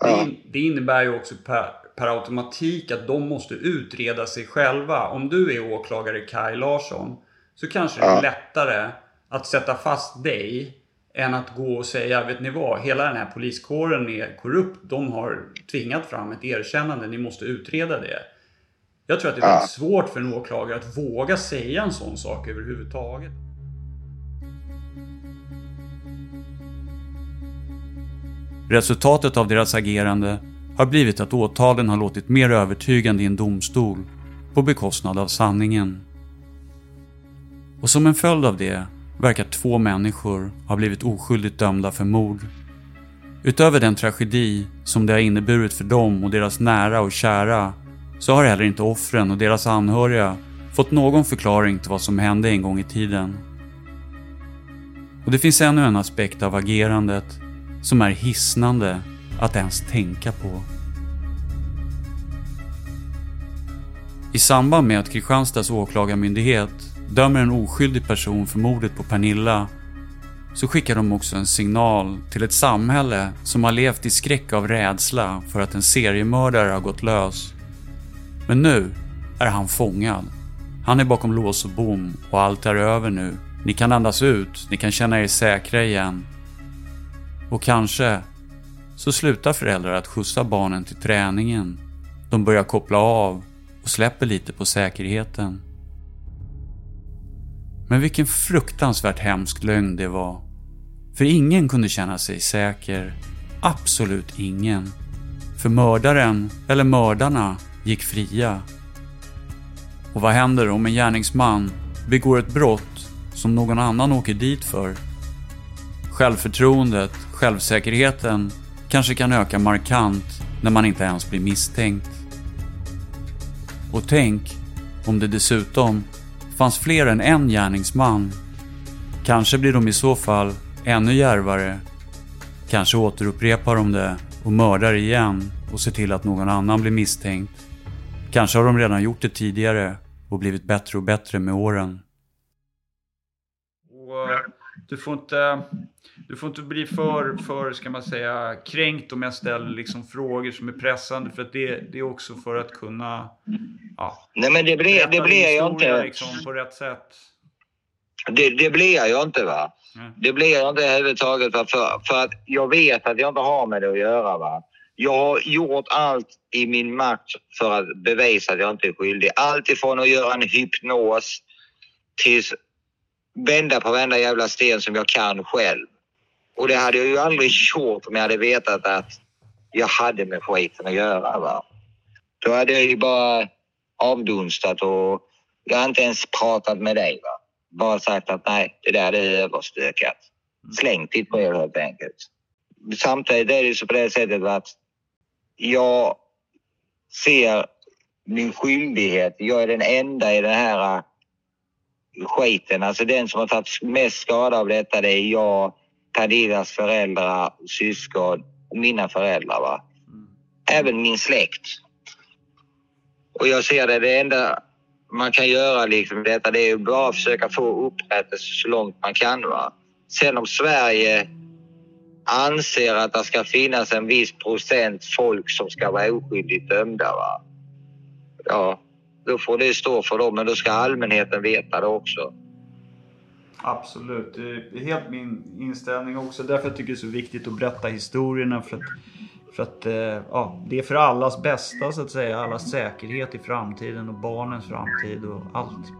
S3: Det, det innebär ju också per, per automatik att de måste utreda sig själva. Om du är åklagare Kaj Larsson så kanske det är lättare att sätta fast dig än att gå och säga, vet ni vad, hela den här poliskåren är korrupt. De har tvingat fram ett erkännande, ni måste utreda det. Jag tror att det är väldigt svårt för en åklagare att våga säga en sån sak överhuvudtaget.
S4: Resultatet av deras agerande har blivit att åtalen har låtit mer övertygande i en domstol på bekostnad av sanningen. Och som en följd av det verkar två människor ha blivit oskyldigt dömda för mord. Utöver den tragedi som det har inneburit för dem och deras nära och kära så har heller inte offren och deras anhöriga fått någon förklaring till vad som hände en gång i tiden. Och det finns ännu en aspekt av agerandet som är hisnande att ens tänka på. I samband med att Kristianstads åklagarmyndighet dömer en oskyldig person för mordet på Pernilla så skickar de också en signal till ett samhälle som har levt i skräck av rädsla för att en seriemördare har gått lös. Men nu är han fångad. Han är bakom lås och bom och allt är över nu. Ni kan andas ut, ni kan känna er säkra igen. Och kanske så slutar föräldrar att skjutsa barnen till träningen. De börjar koppla av och släpper lite på säkerheten. Men vilken fruktansvärt hemsk lögn det var. För ingen kunde känna sig säker. Absolut ingen. För mördaren, eller mördarna, gick fria. Och vad händer om en gärningsman begår ett brott som någon annan åker dit för? Självförtroendet, självsäkerheten kanske kan öka markant när man inte ens blir misstänkt. Och tänk om det dessutom fanns fler än en gärningsman. Kanske blir de i så fall ännu järvare. Kanske återupprepar de det och mördar igen och ser till att någon annan blir misstänkt. Kanske har de redan gjort det tidigare och blivit bättre och bättre med åren.
S3: Och eh, du får inte du får inte bli för, för ska man säga, kränkt om jag ställer liksom frågor som är pressande. För att det, det är också för att kunna ja,
S2: Nej, men det blir, det blir jag inte.
S3: Liksom, på rätt sätt.
S2: Det, det blir jag inte. va. Det blir jag inte överhuvudtaget. För, för att jag vet att jag inte har med det att göra. Va? Jag har gjort allt i min makt för att bevisa att jag inte är skyldig. Allt ifrån att göra en hypnos till vända på varenda jävla sten som jag kan själv. Och det hade jag ju aldrig gjort om jag hade vetat att jag hade med skiten att göra. Va? Då hade jag ju bara avdunstat och jag har inte ens pratat med dig. Va? Bara sagt att nej, det där är överstökat. Slängt det på er helt enkelt. Samtidigt är det så på det sättet att jag ser min skyldighet. Jag är den enda i den här skiten. Alltså den som har tagit mest skada av detta det är jag Pernillas föräldrar, syskon och mina föräldrar. Va? Även min släkt. Och jag ser det, det enda man kan göra liksom detta det är bara att försöka få upprättelse så långt man kan. Va? Sen om Sverige anser att det ska finnas en viss procent folk som ska vara oskyldigt dömda. Va? Ja, då får det stå för dem, men då ska allmänheten veta det också.
S3: Absolut, det är helt min inställning också. Därför jag tycker det är så viktigt att berätta historierna. För att För att eh, ja, det är för allas bästa så att säga. Allas säkerhet i framtiden och barnens framtid och allt.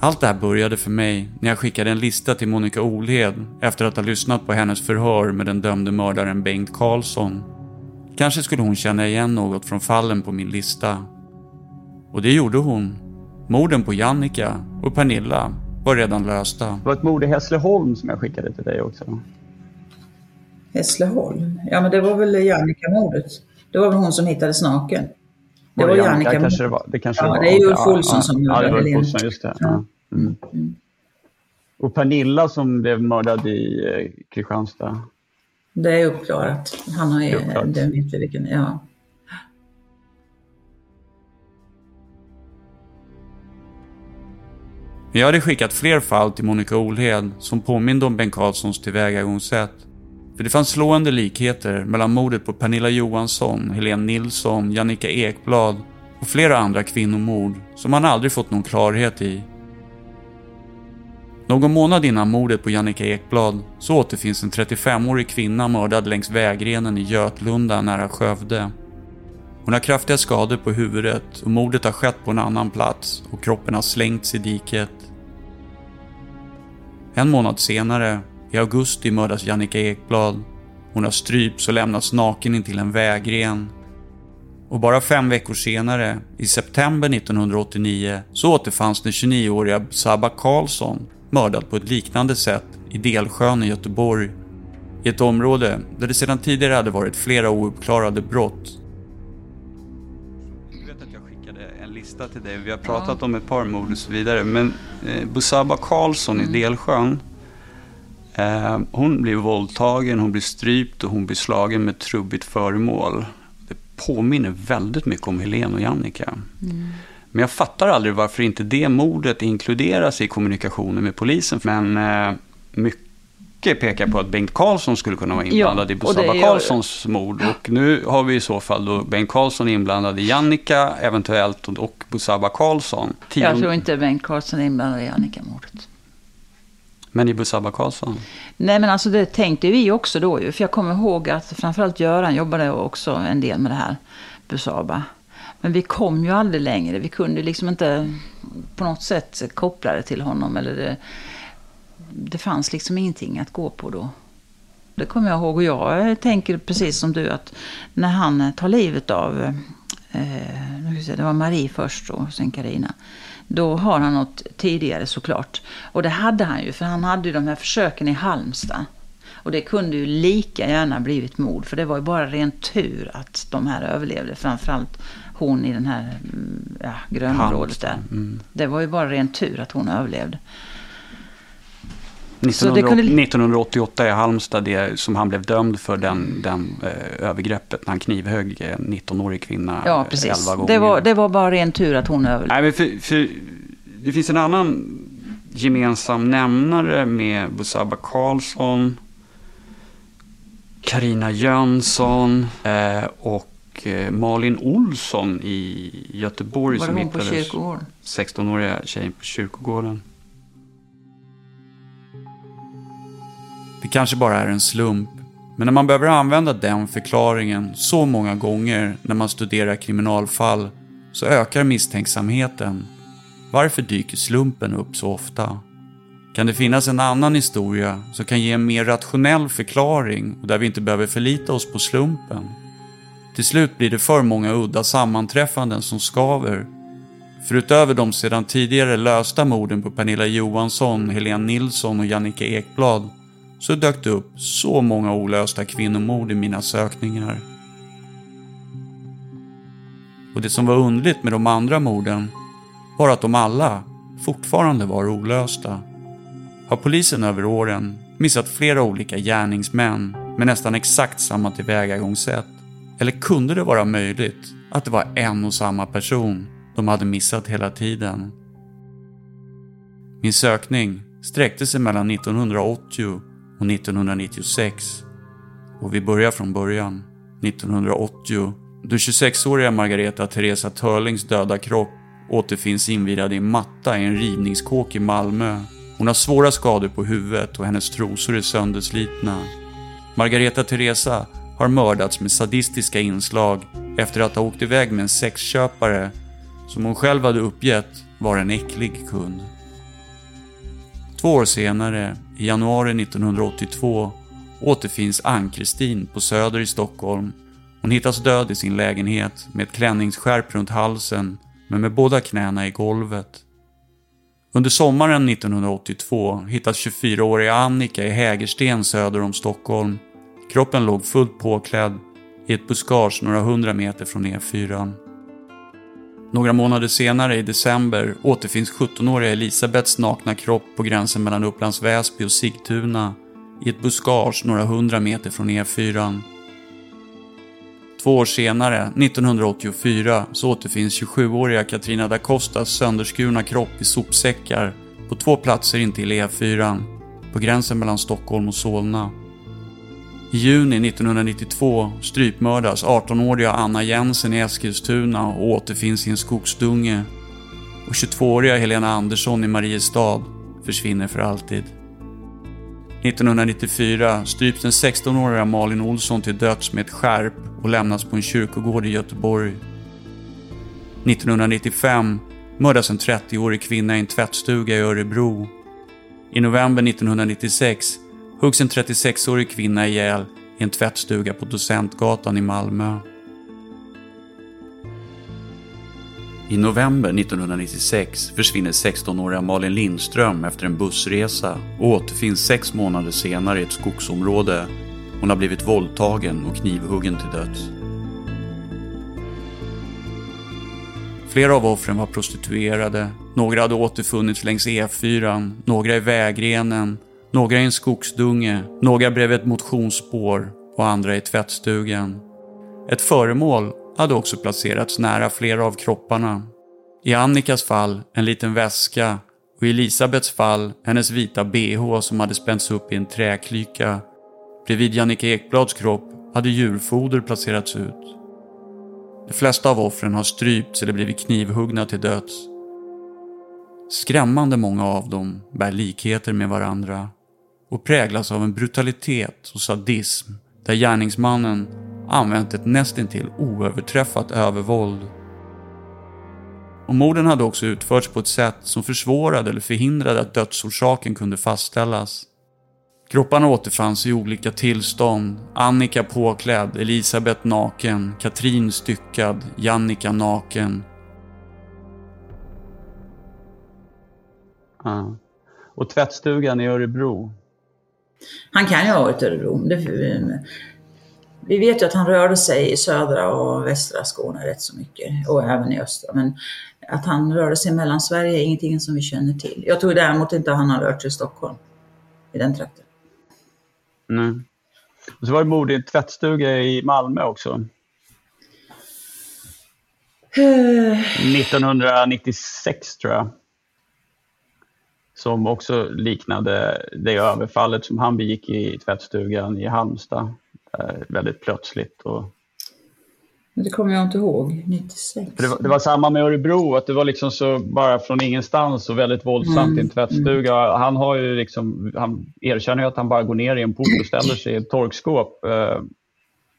S4: Allt det här började för mig när jag skickade en lista till Monica Olhed efter att ha lyssnat på hennes förhör med den dömde mördaren Bengt Karlsson. Kanske skulle hon känna igen något från fallen på min lista. Och det gjorde hon. Morden på Jannica och Pernilla var redan lösta.
S13: Det var ett mord i Hässleholm som jag skickade till dig också.
S6: Hässleholm? Ja men det var väl Jannica-mordet. Det var väl hon som hittades naken.
S13: Det var, Jannica. Kanske det, var, det kanske
S6: ja,
S13: det var.
S6: det är Ulf Olsson
S13: ja,
S6: som
S13: ja,
S6: mördade
S13: det var Ulf
S6: Lena.
S13: Olsson, just det. Ja. Mm. Och Pernilla som blev mördad i eh, Kristianstad.
S6: Det är uppklarat. Han har ju,
S13: Det är uppklarat.
S6: det vet vi vilken, ja.
S4: Men jag hade skickat fler fall till Monica Olhed som påminde om Bengt Karlssons tillvägagångssätt. För det fanns slående likheter mellan mordet på Pernilla Johansson, Helene Nilsson, Jannica Ekblad och flera andra kvinnomord som man aldrig fått någon klarhet i. Någon månad innan mordet på Jannica Ekblad så återfinns en 35-årig kvinna mördad längs vägrenen i Götlunda nära Skövde. Hon har kraftiga skador på huvudet och mordet har skett på en annan plats och kroppen har slängts i diket. En månad senare, i augusti, mördas Jannica Ekblad. Hon har strypts och lämnats naken intill en vägren. Och bara fem veckor senare, i september 1989, så återfanns den 29-åriga Sabba Karlsson mördad på ett liknande sätt i Delsjön i Göteborg. I ett område där det sedan tidigare hade varit flera ouppklarade brott.
S11: Lista till dig. Vi har pratat om ett par mord och så vidare. Men eh, Busaba Karlsson i Delsjön. Eh, hon blir våldtagen, hon blir strypt och hon blir slagen med trubbigt föremål. Det påminner väldigt mycket om Helene och Jannica. Men jag fattar aldrig varför inte det mordet inkluderas i kommunikationen med polisen. Men eh, mycket pekar på att Bengt Karlsson skulle kunna vara inblandad
S6: Ja,
S11: i
S6: gör-
S11: Karlssons mord. Och nu har vi i så fall då Bengt Karlsson inblandad i Jannica eventuellt och, Busaba Karlsson. Tionde-
S6: Jag tror inte Bengt Karlsson är inblandad i Annika-mordet.
S11: Men i Busaba Karlsson?
S6: Nej men alltså det tänkte vi också då ju. För jag kommer ihåg att framförallt Göran jobbade också en del med det här Busaba. Men vi kom ju aldrig längre. Vi kunde liksom inte på något sätt koppla det till honom. Eller det, det fanns liksom ingenting att gå på då. Det kommer jag ihåg och jag tänker precis som du att när han tar livet av, eh, det var Marie först och sen Karina. Då har han något tidigare såklart. Och det hade han ju för han hade ju de här försöken i Halmstad. Och det kunde ju lika gärna blivit mord för det var ju bara ren tur att de här överlevde. Framförallt hon i den här mm, ja, grönområdet där.
S11: Mm.
S6: Det var ju bara ren tur att hon överlevde. Så
S11: 1900,
S6: det kunde-
S11: 1988 i Halmstad, det som han blev dömd för den, den eh, övergreppet när han knivhögg en 19-årig kvinna
S6: Ja,
S11: eh,
S6: precis.
S11: 11 gånger.
S6: Det var, det var bara ren tur att hon överlevde.
S11: Nej, men för, för, det finns en annan gemensam nämnare med Busaba Karlsson, Karina Jönsson eh, och eh, Malin Olsson i Göteborg.
S6: Var det
S11: som
S6: hon på kyrkogården?
S11: 16-åriga tjejen på kyrkogården.
S4: Det kanske bara är en slump. Men när man behöver använda den förklaringen så många gånger när man studerar kriminalfall så ökar misstänksamheten. Varför dyker slumpen upp så ofta? Kan det finnas en annan historia som kan ge en mer rationell förklaring och där vi inte behöver förlita oss på slumpen? Till slut blir det för många udda sammanträffanden som skaver. För utöver de sedan tidigare lösta morden på Pernilla Johansson, Helene Nilsson och Jannica Ekblad så dök det upp så många olösta kvinnomord i mina sökningar. Och det som var underligt med de andra morden var att de alla fortfarande var olösta. Har polisen över åren missat flera olika gärningsmän med nästan exakt samma tillvägagångssätt? Eller kunde det vara möjligt att det var en och samma person de hade missat hela tiden? Min sökning sträckte sig mellan 1980 och 1996. Och vi börjar från början. 1980 då 26-åriga Margareta Teresa Törlings döda kropp återfinns invirad i en matta i en rivningskåk i Malmö. Hon har svåra skador på huvudet och hennes trosor är sönderslitna. Margareta Teresa har mördats med sadistiska inslag efter att ha åkt iväg med en sexköpare som hon själv hade uppgett var en äcklig kund. Två år senare, i januari 1982, återfinns Ann-Kristin på Söder i Stockholm. Hon hittas död i sin lägenhet med ett klänningsskärp runt halsen, men med båda knäna i golvet. Under sommaren 1982 hittas 24-åriga Annika i Hägersten söder om Stockholm. Kroppen låg fullt påklädd i ett buskage några hundra meter från E4. Några månader senare i december återfinns 17-åriga Elisabeths nakna kropp på gränsen mellan Upplands Väsby och Sigtuna i ett buskage några hundra meter från E4. Två år senare, 1984, så återfinns 27-åriga Katrina da Costas sönderskurna kropp i sopsäckar på två platser intill E4, på gränsen mellan Stockholm och Solna. I juni 1992 strypmördas 18-åriga Anna Jensen i Eskilstuna och återfinns i en skogsdunge. Och 22-åriga Helena Andersson i Mariestad försvinner för alltid. 1994 stryps den 16-åriga Malin Olsson till döds med ett skärp och lämnas på en kyrkogård i Göteborg. 1995 mördas en 30-årig kvinna i en tvättstuga i Örebro. I november 1996 huggs en 36-årig kvinna ihjäl i en tvättstuga på Docentgatan i Malmö. I november 1996 försvinner 16-åriga Malin Lindström efter en bussresa och återfinns sex månader senare i ett skogsområde. Hon har blivit våldtagen och knivhuggen till döds. Flera av offren var prostituerade, några hade återfunnits längs E4, några i vägrenen, några i en skogsdunge, några bredvid ett motionsspår och andra i tvättstugan. Ett föremål hade också placerats nära flera av kropparna. I Annikas fall en liten väska och i Elisabeths fall hennes vita bh som hade spänts upp i en träklyka. Bredvid Jannica Ekblads kropp hade djurfoder placerats ut. De flesta av offren har strypts eller blivit knivhuggna till döds. Skrämmande många av dem bär likheter med varandra och präglas av en brutalitet och sadism där gärningsmannen använt ett nästintill oöverträffat övervåld. Och morden hade också utförts på ett sätt som försvårade eller förhindrade att dödsorsaken kunde fastställas. Kropparna återfanns i olika tillstånd. Annika påklädd, Elisabeth naken, Katrin styckad, Jannika naken.
S3: Ja. Och tvättstugan i Örebro?
S6: Han kan ju ha varit i Örebro. Vi vet ju att han rörde sig i södra och västra Skåne rätt så mycket och även i östra. Men att han rörde sig mellan Sverige är ingenting som vi känner till. Jag tror däremot inte att han har rört sig i Stockholm, i den trakten.
S3: Nej. Och så var det mord i en tvättstuga i Malmö också. 1996 tror jag. Som också liknade det överfallet som han begick i tvättstugan i Halmstad. Eh, väldigt plötsligt. Och...
S6: Det kommer jag inte ihåg, 96.
S3: Det var, det, var, samma med Örebro, att det var liksom så bara från ingenstans och väldigt våldsamt mm. i en tvättstuga. Mm. Han har ju liksom, han erkänner ju att han bara går ner i en port och ställer sig i ett torkskåp. Eh,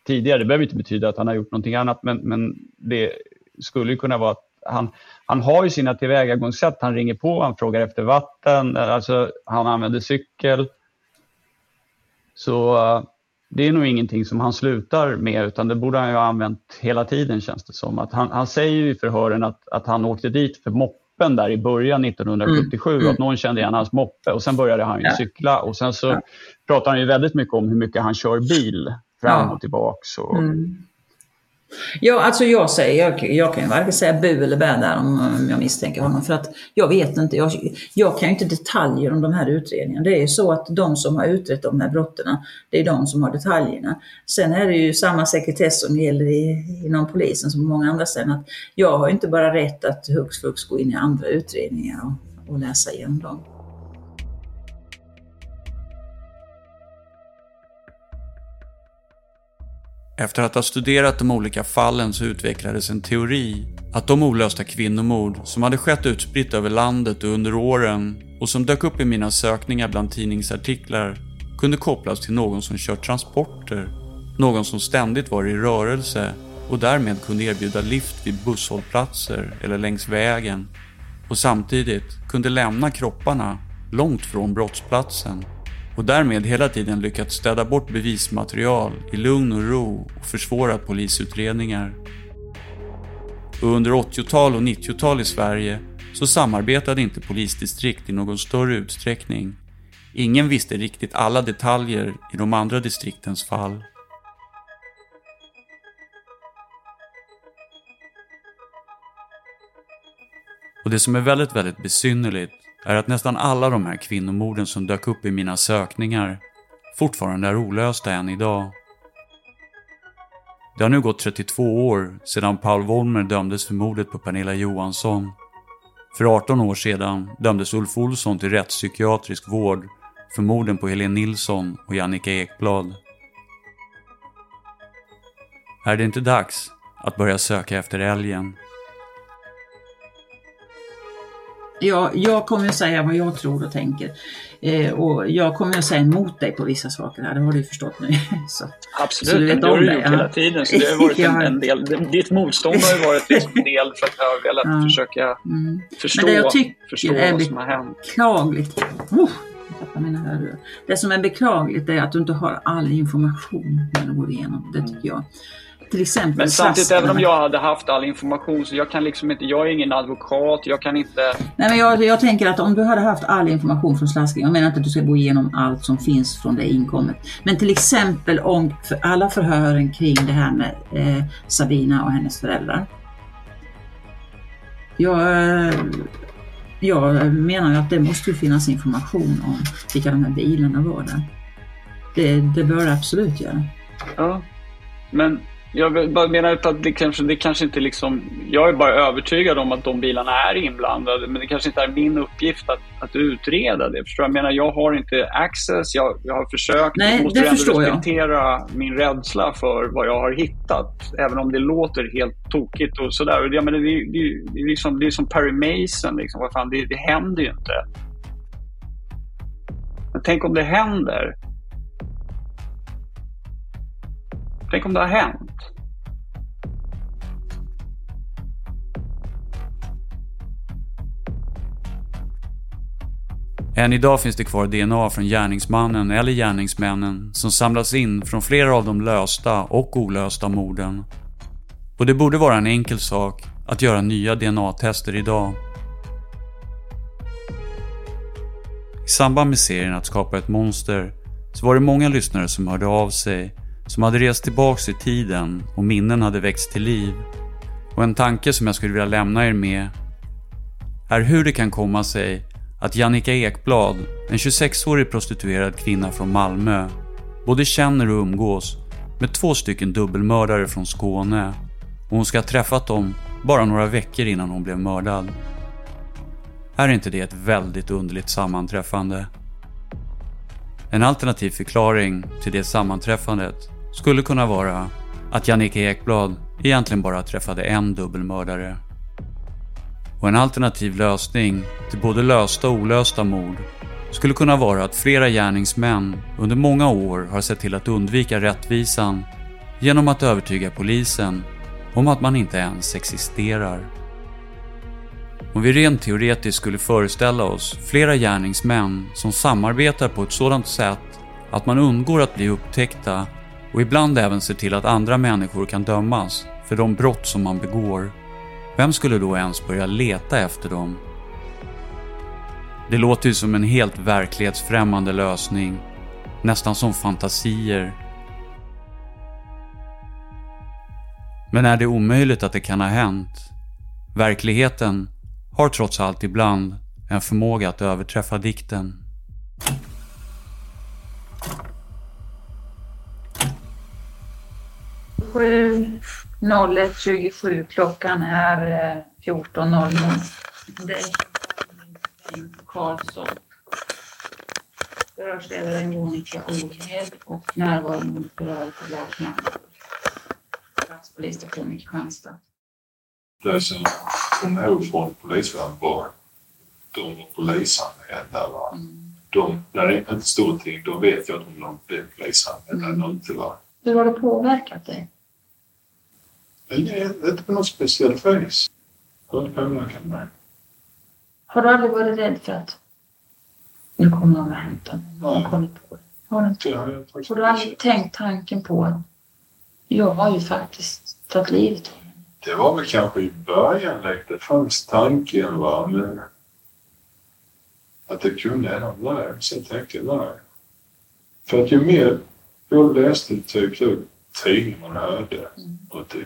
S3: tidigare, det behöver inte betyda att han har gjort någonting annat, men, men det skulle ju kunna vara att han, han har ju sina tillvägagångssätt. Han ringer på, han frågar efter vatten, alltså han använder cykel. Så uh, det är nog ingenting som han slutar med utan det borde han ju ha använt hela tiden känns det som. Att han, han säger ju i förhören att, att han åkte dit för moppen där i början 1977 mm. att någon kände igen hans moppe och sen började han ju ja. cykla och sen så ja. pratar han ju väldigt mycket om hur mycket han kör bil fram och tillbaks. Och, mm.
S6: Ja, alltså jag säger, jag, jag kan ju varken säga bu eller bä där om, om jag misstänker honom för att jag vet inte, jag, jag kan ju inte detaljer om de här utredningarna. Det är ju så att de som har utrett de här brotten, det är de som har detaljerna. Sen är det ju samma sekretess som gäller i, inom polisen som på många andra ställen. Att jag har inte bara rätt att hux flux gå in i andra utredningar och, och läsa igenom dem.
S4: Efter att ha studerat de olika fallen så utvecklades en teori att de olösta kvinnomord som hade skett utspritt över landet och under åren och som dök upp i mina sökningar bland tidningsartiklar kunde kopplas till någon som kört transporter, någon som ständigt var i rörelse och därmed kunde erbjuda lift vid busshållplatser eller längs vägen. Och samtidigt kunde lämna kropparna långt från brottsplatsen och därmed hela tiden lyckats städa bort bevismaterial i lugn och ro och försvårat polisutredningar. Och under 80-tal och 90-tal i Sverige så samarbetade inte polisdistrikt i någon större utsträckning. Ingen visste riktigt alla detaljer i de andra distriktens fall. Och det som är väldigt, väldigt besynnerligt är att nästan alla de här kvinnomorden som dök upp i mina sökningar fortfarande är olösta än idag. Det har nu gått 32 år sedan Paul Wollmer dömdes för mordet på Pernilla Johansson. För 18 år sedan dömdes Ulf Olsson till rättspsykiatrisk vård för morden på Helene Nilsson och Jannica Ekblad. Är det inte dags att börja söka efter älgen?
S6: Ja, jag kommer att säga vad jag tror och tänker. Eh, och jag kommer att säga emot dig på vissa saker här, det har du förstått nu. så,
S11: Absolut, så du vet det har du gjort hela tiden. Så det har varit en, en, del, ditt motstånd har ju varit liksom en del för att jag har velat ja. försöka mm. förstå,
S6: Men det jag tycker
S11: förstå
S6: är
S11: vad som har hänt.
S6: beklagligt. Oh, mina hörlurar. Det som är beklagligt är att du inte har all information när du går igenom. Det tycker jag till exempel.
S11: Men samtidigt, även om jag hade haft all information så jag kan liksom inte, jag är ingen advokat, jag kan inte...
S6: Nej men jag, jag tänker att om du hade haft all information från slaskningen, jag menar inte att du ska gå igenom allt som finns från det inkommet. Men till exempel om för alla förhören kring det här med eh, Sabina och hennes föräldrar. Jag, jag menar ju att det måste finnas information om vilka de här bilarna var där. Det, det bör det absolut göra.
S11: Ja, men jag menar att det kanske, det kanske inte liksom... Jag är bara övertygad om att de bilarna är inblandade men det kanske inte är min uppgift att, att utreda det. Förstår jag? menar, jag har inte access, jag, jag har försökt.
S6: Nej,
S11: jag måste
S6: det
S11: ändå
S6: jag.
S11: respektera min rädsla för vad jag har hittat. Även om det låter helt tokigt och sådär. Jag menar, det, det, det, är liksom, det är som Perry Mason, liksom. vad fan, det, det händer ju inte. Men tänk om det händer. Tänk om det har hänt.
S4: Än idag finns det kvar DNA från gärningsmannen eller gärningsmännen som samlas in från flera av de lösta och olösta morden. Och det borde vara en enkel sak att göra nya DNA-tester idag. I samband med serien Att skapa ett monster så var det många lyssnare som hörde av sig som hade rest tillbaks i tiden och minnen hade växt till liv. Och en tanke som jag skulle vilja lämna er med är hur det kan komma sig att Jannica Ekblad, en 26-årig prostituerad kvinna från Malmö, både känner och umgås med två stycken dubbelmördare från Skåne och hon ska ha träffat dem bara några veckor innan hon blev mördad. Är inte det ett väldigt underligt sammanträffande? En alternativ förklaring till det sammanträffandet skulle kunna vara att Jannike Ekblad egentligen bara träffade en dubbelmördare. Och en alternativ lösning till både lösta och olösta mord skulle kunna vara att flera gärningsmän under många år har sett till att undvika rättvisan genom att övertyga polisen om att man inte ens existerar. Om vi rent teoretiskt skulle föreställa oss flera gärningsmän som samarbetar på ett sådant sätt att man undgår att bli upptäckta och ibland även ser till att andra människor kan dömas för de brott som man begår. Vem skulle då ens börja leta efter dem? Det låter ju som en helt verklighetsfrämmande lösning. Nästan som fantasier. Men är det omöjligt att det kan ha hänt? Verkligheten har trots allt ibland en förmåga att överträffa dikten.
S6: 01.27. Klockan är 14.00. Det är Bengt Karlsson. Förhörsledare Monica Ohed och närvarande på Lars Magnusson. Platspolisstation i Kristianstad.
S7: Läser kom ihåg från polisvärlden var de var polisanmälda. Va? de, när det inte står någonting, då vet jag att de har blivit misshandlade eller inte. Va?
S8: Hur har det påverkat dig?
S7: Det är inte på något speciellt vis. Det?
S8: Har du aldrig varit rädd för att nu kommer någon och hämtar mig? Någon kommer på det? Har du, inte?
S7: Det har
S8: du aldrig tänkt tanken på att jag har ju faktiskt tagit livet av mig?
S7: Det var väl kanske i början lite, fanns tanken va, men att det kunde hända. Sen tänkte jag nej. För att ju mer jag läste typ så tidningar man hörde, och det,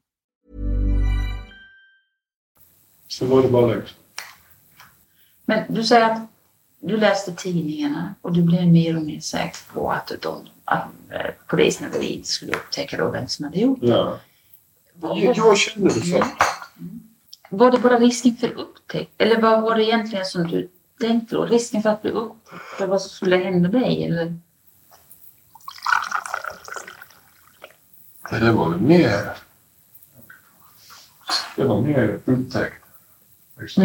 S7: Så var det bara liksom.
S8: Men du säger att du läste tidningarna och du blev mer och mer säker på att, de, att eh, polisen eller inte skulle upptäcka då vem som hade gjort det.
S7: Ja. Jag, jag kände det så.
S8: var det bara risken för upptäckt? Eller vad var det egentligen som du tänkte då? Risken för att bli upptäckt? För vad som skulle hända dig? Eller?
S7: Det var väl mer... Det var mer upptäckt. Liksom,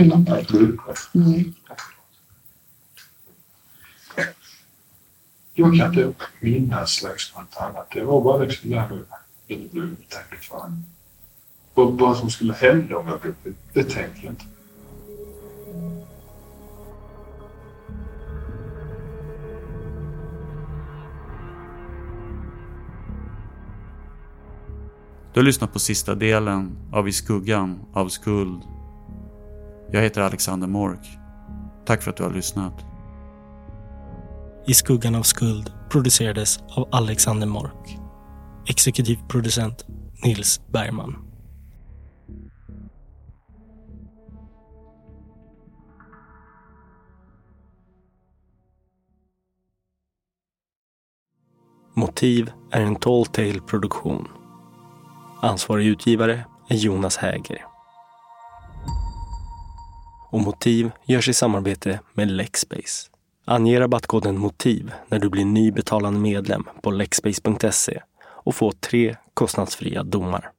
S8: Mm. Mm.
S7: Jag kan inte minnas liksom något annat. Det var bara liksom det här med att bli. Vad, vad som skulle hända om jag blev upptäckt, det tänkte jag inte.
S4: Du har lyssnat på sista delen av I skuggan av skuld. Jag heter Alexander Mork. Tack för att du har lyssnat.
S14: I skuggan av skuld producerades av Alexander Mork. Exekutiv producent Nils Bergman. Motiv är en Tall Tale produktion. Ansvarig utgivare är Jonas Häger. Och Motiv görs i samarbete med Lexbase. Ange rabattkoden MOTIV när du blir ny betalande medlem på lexbase.se och få tre kostnadsfria domar.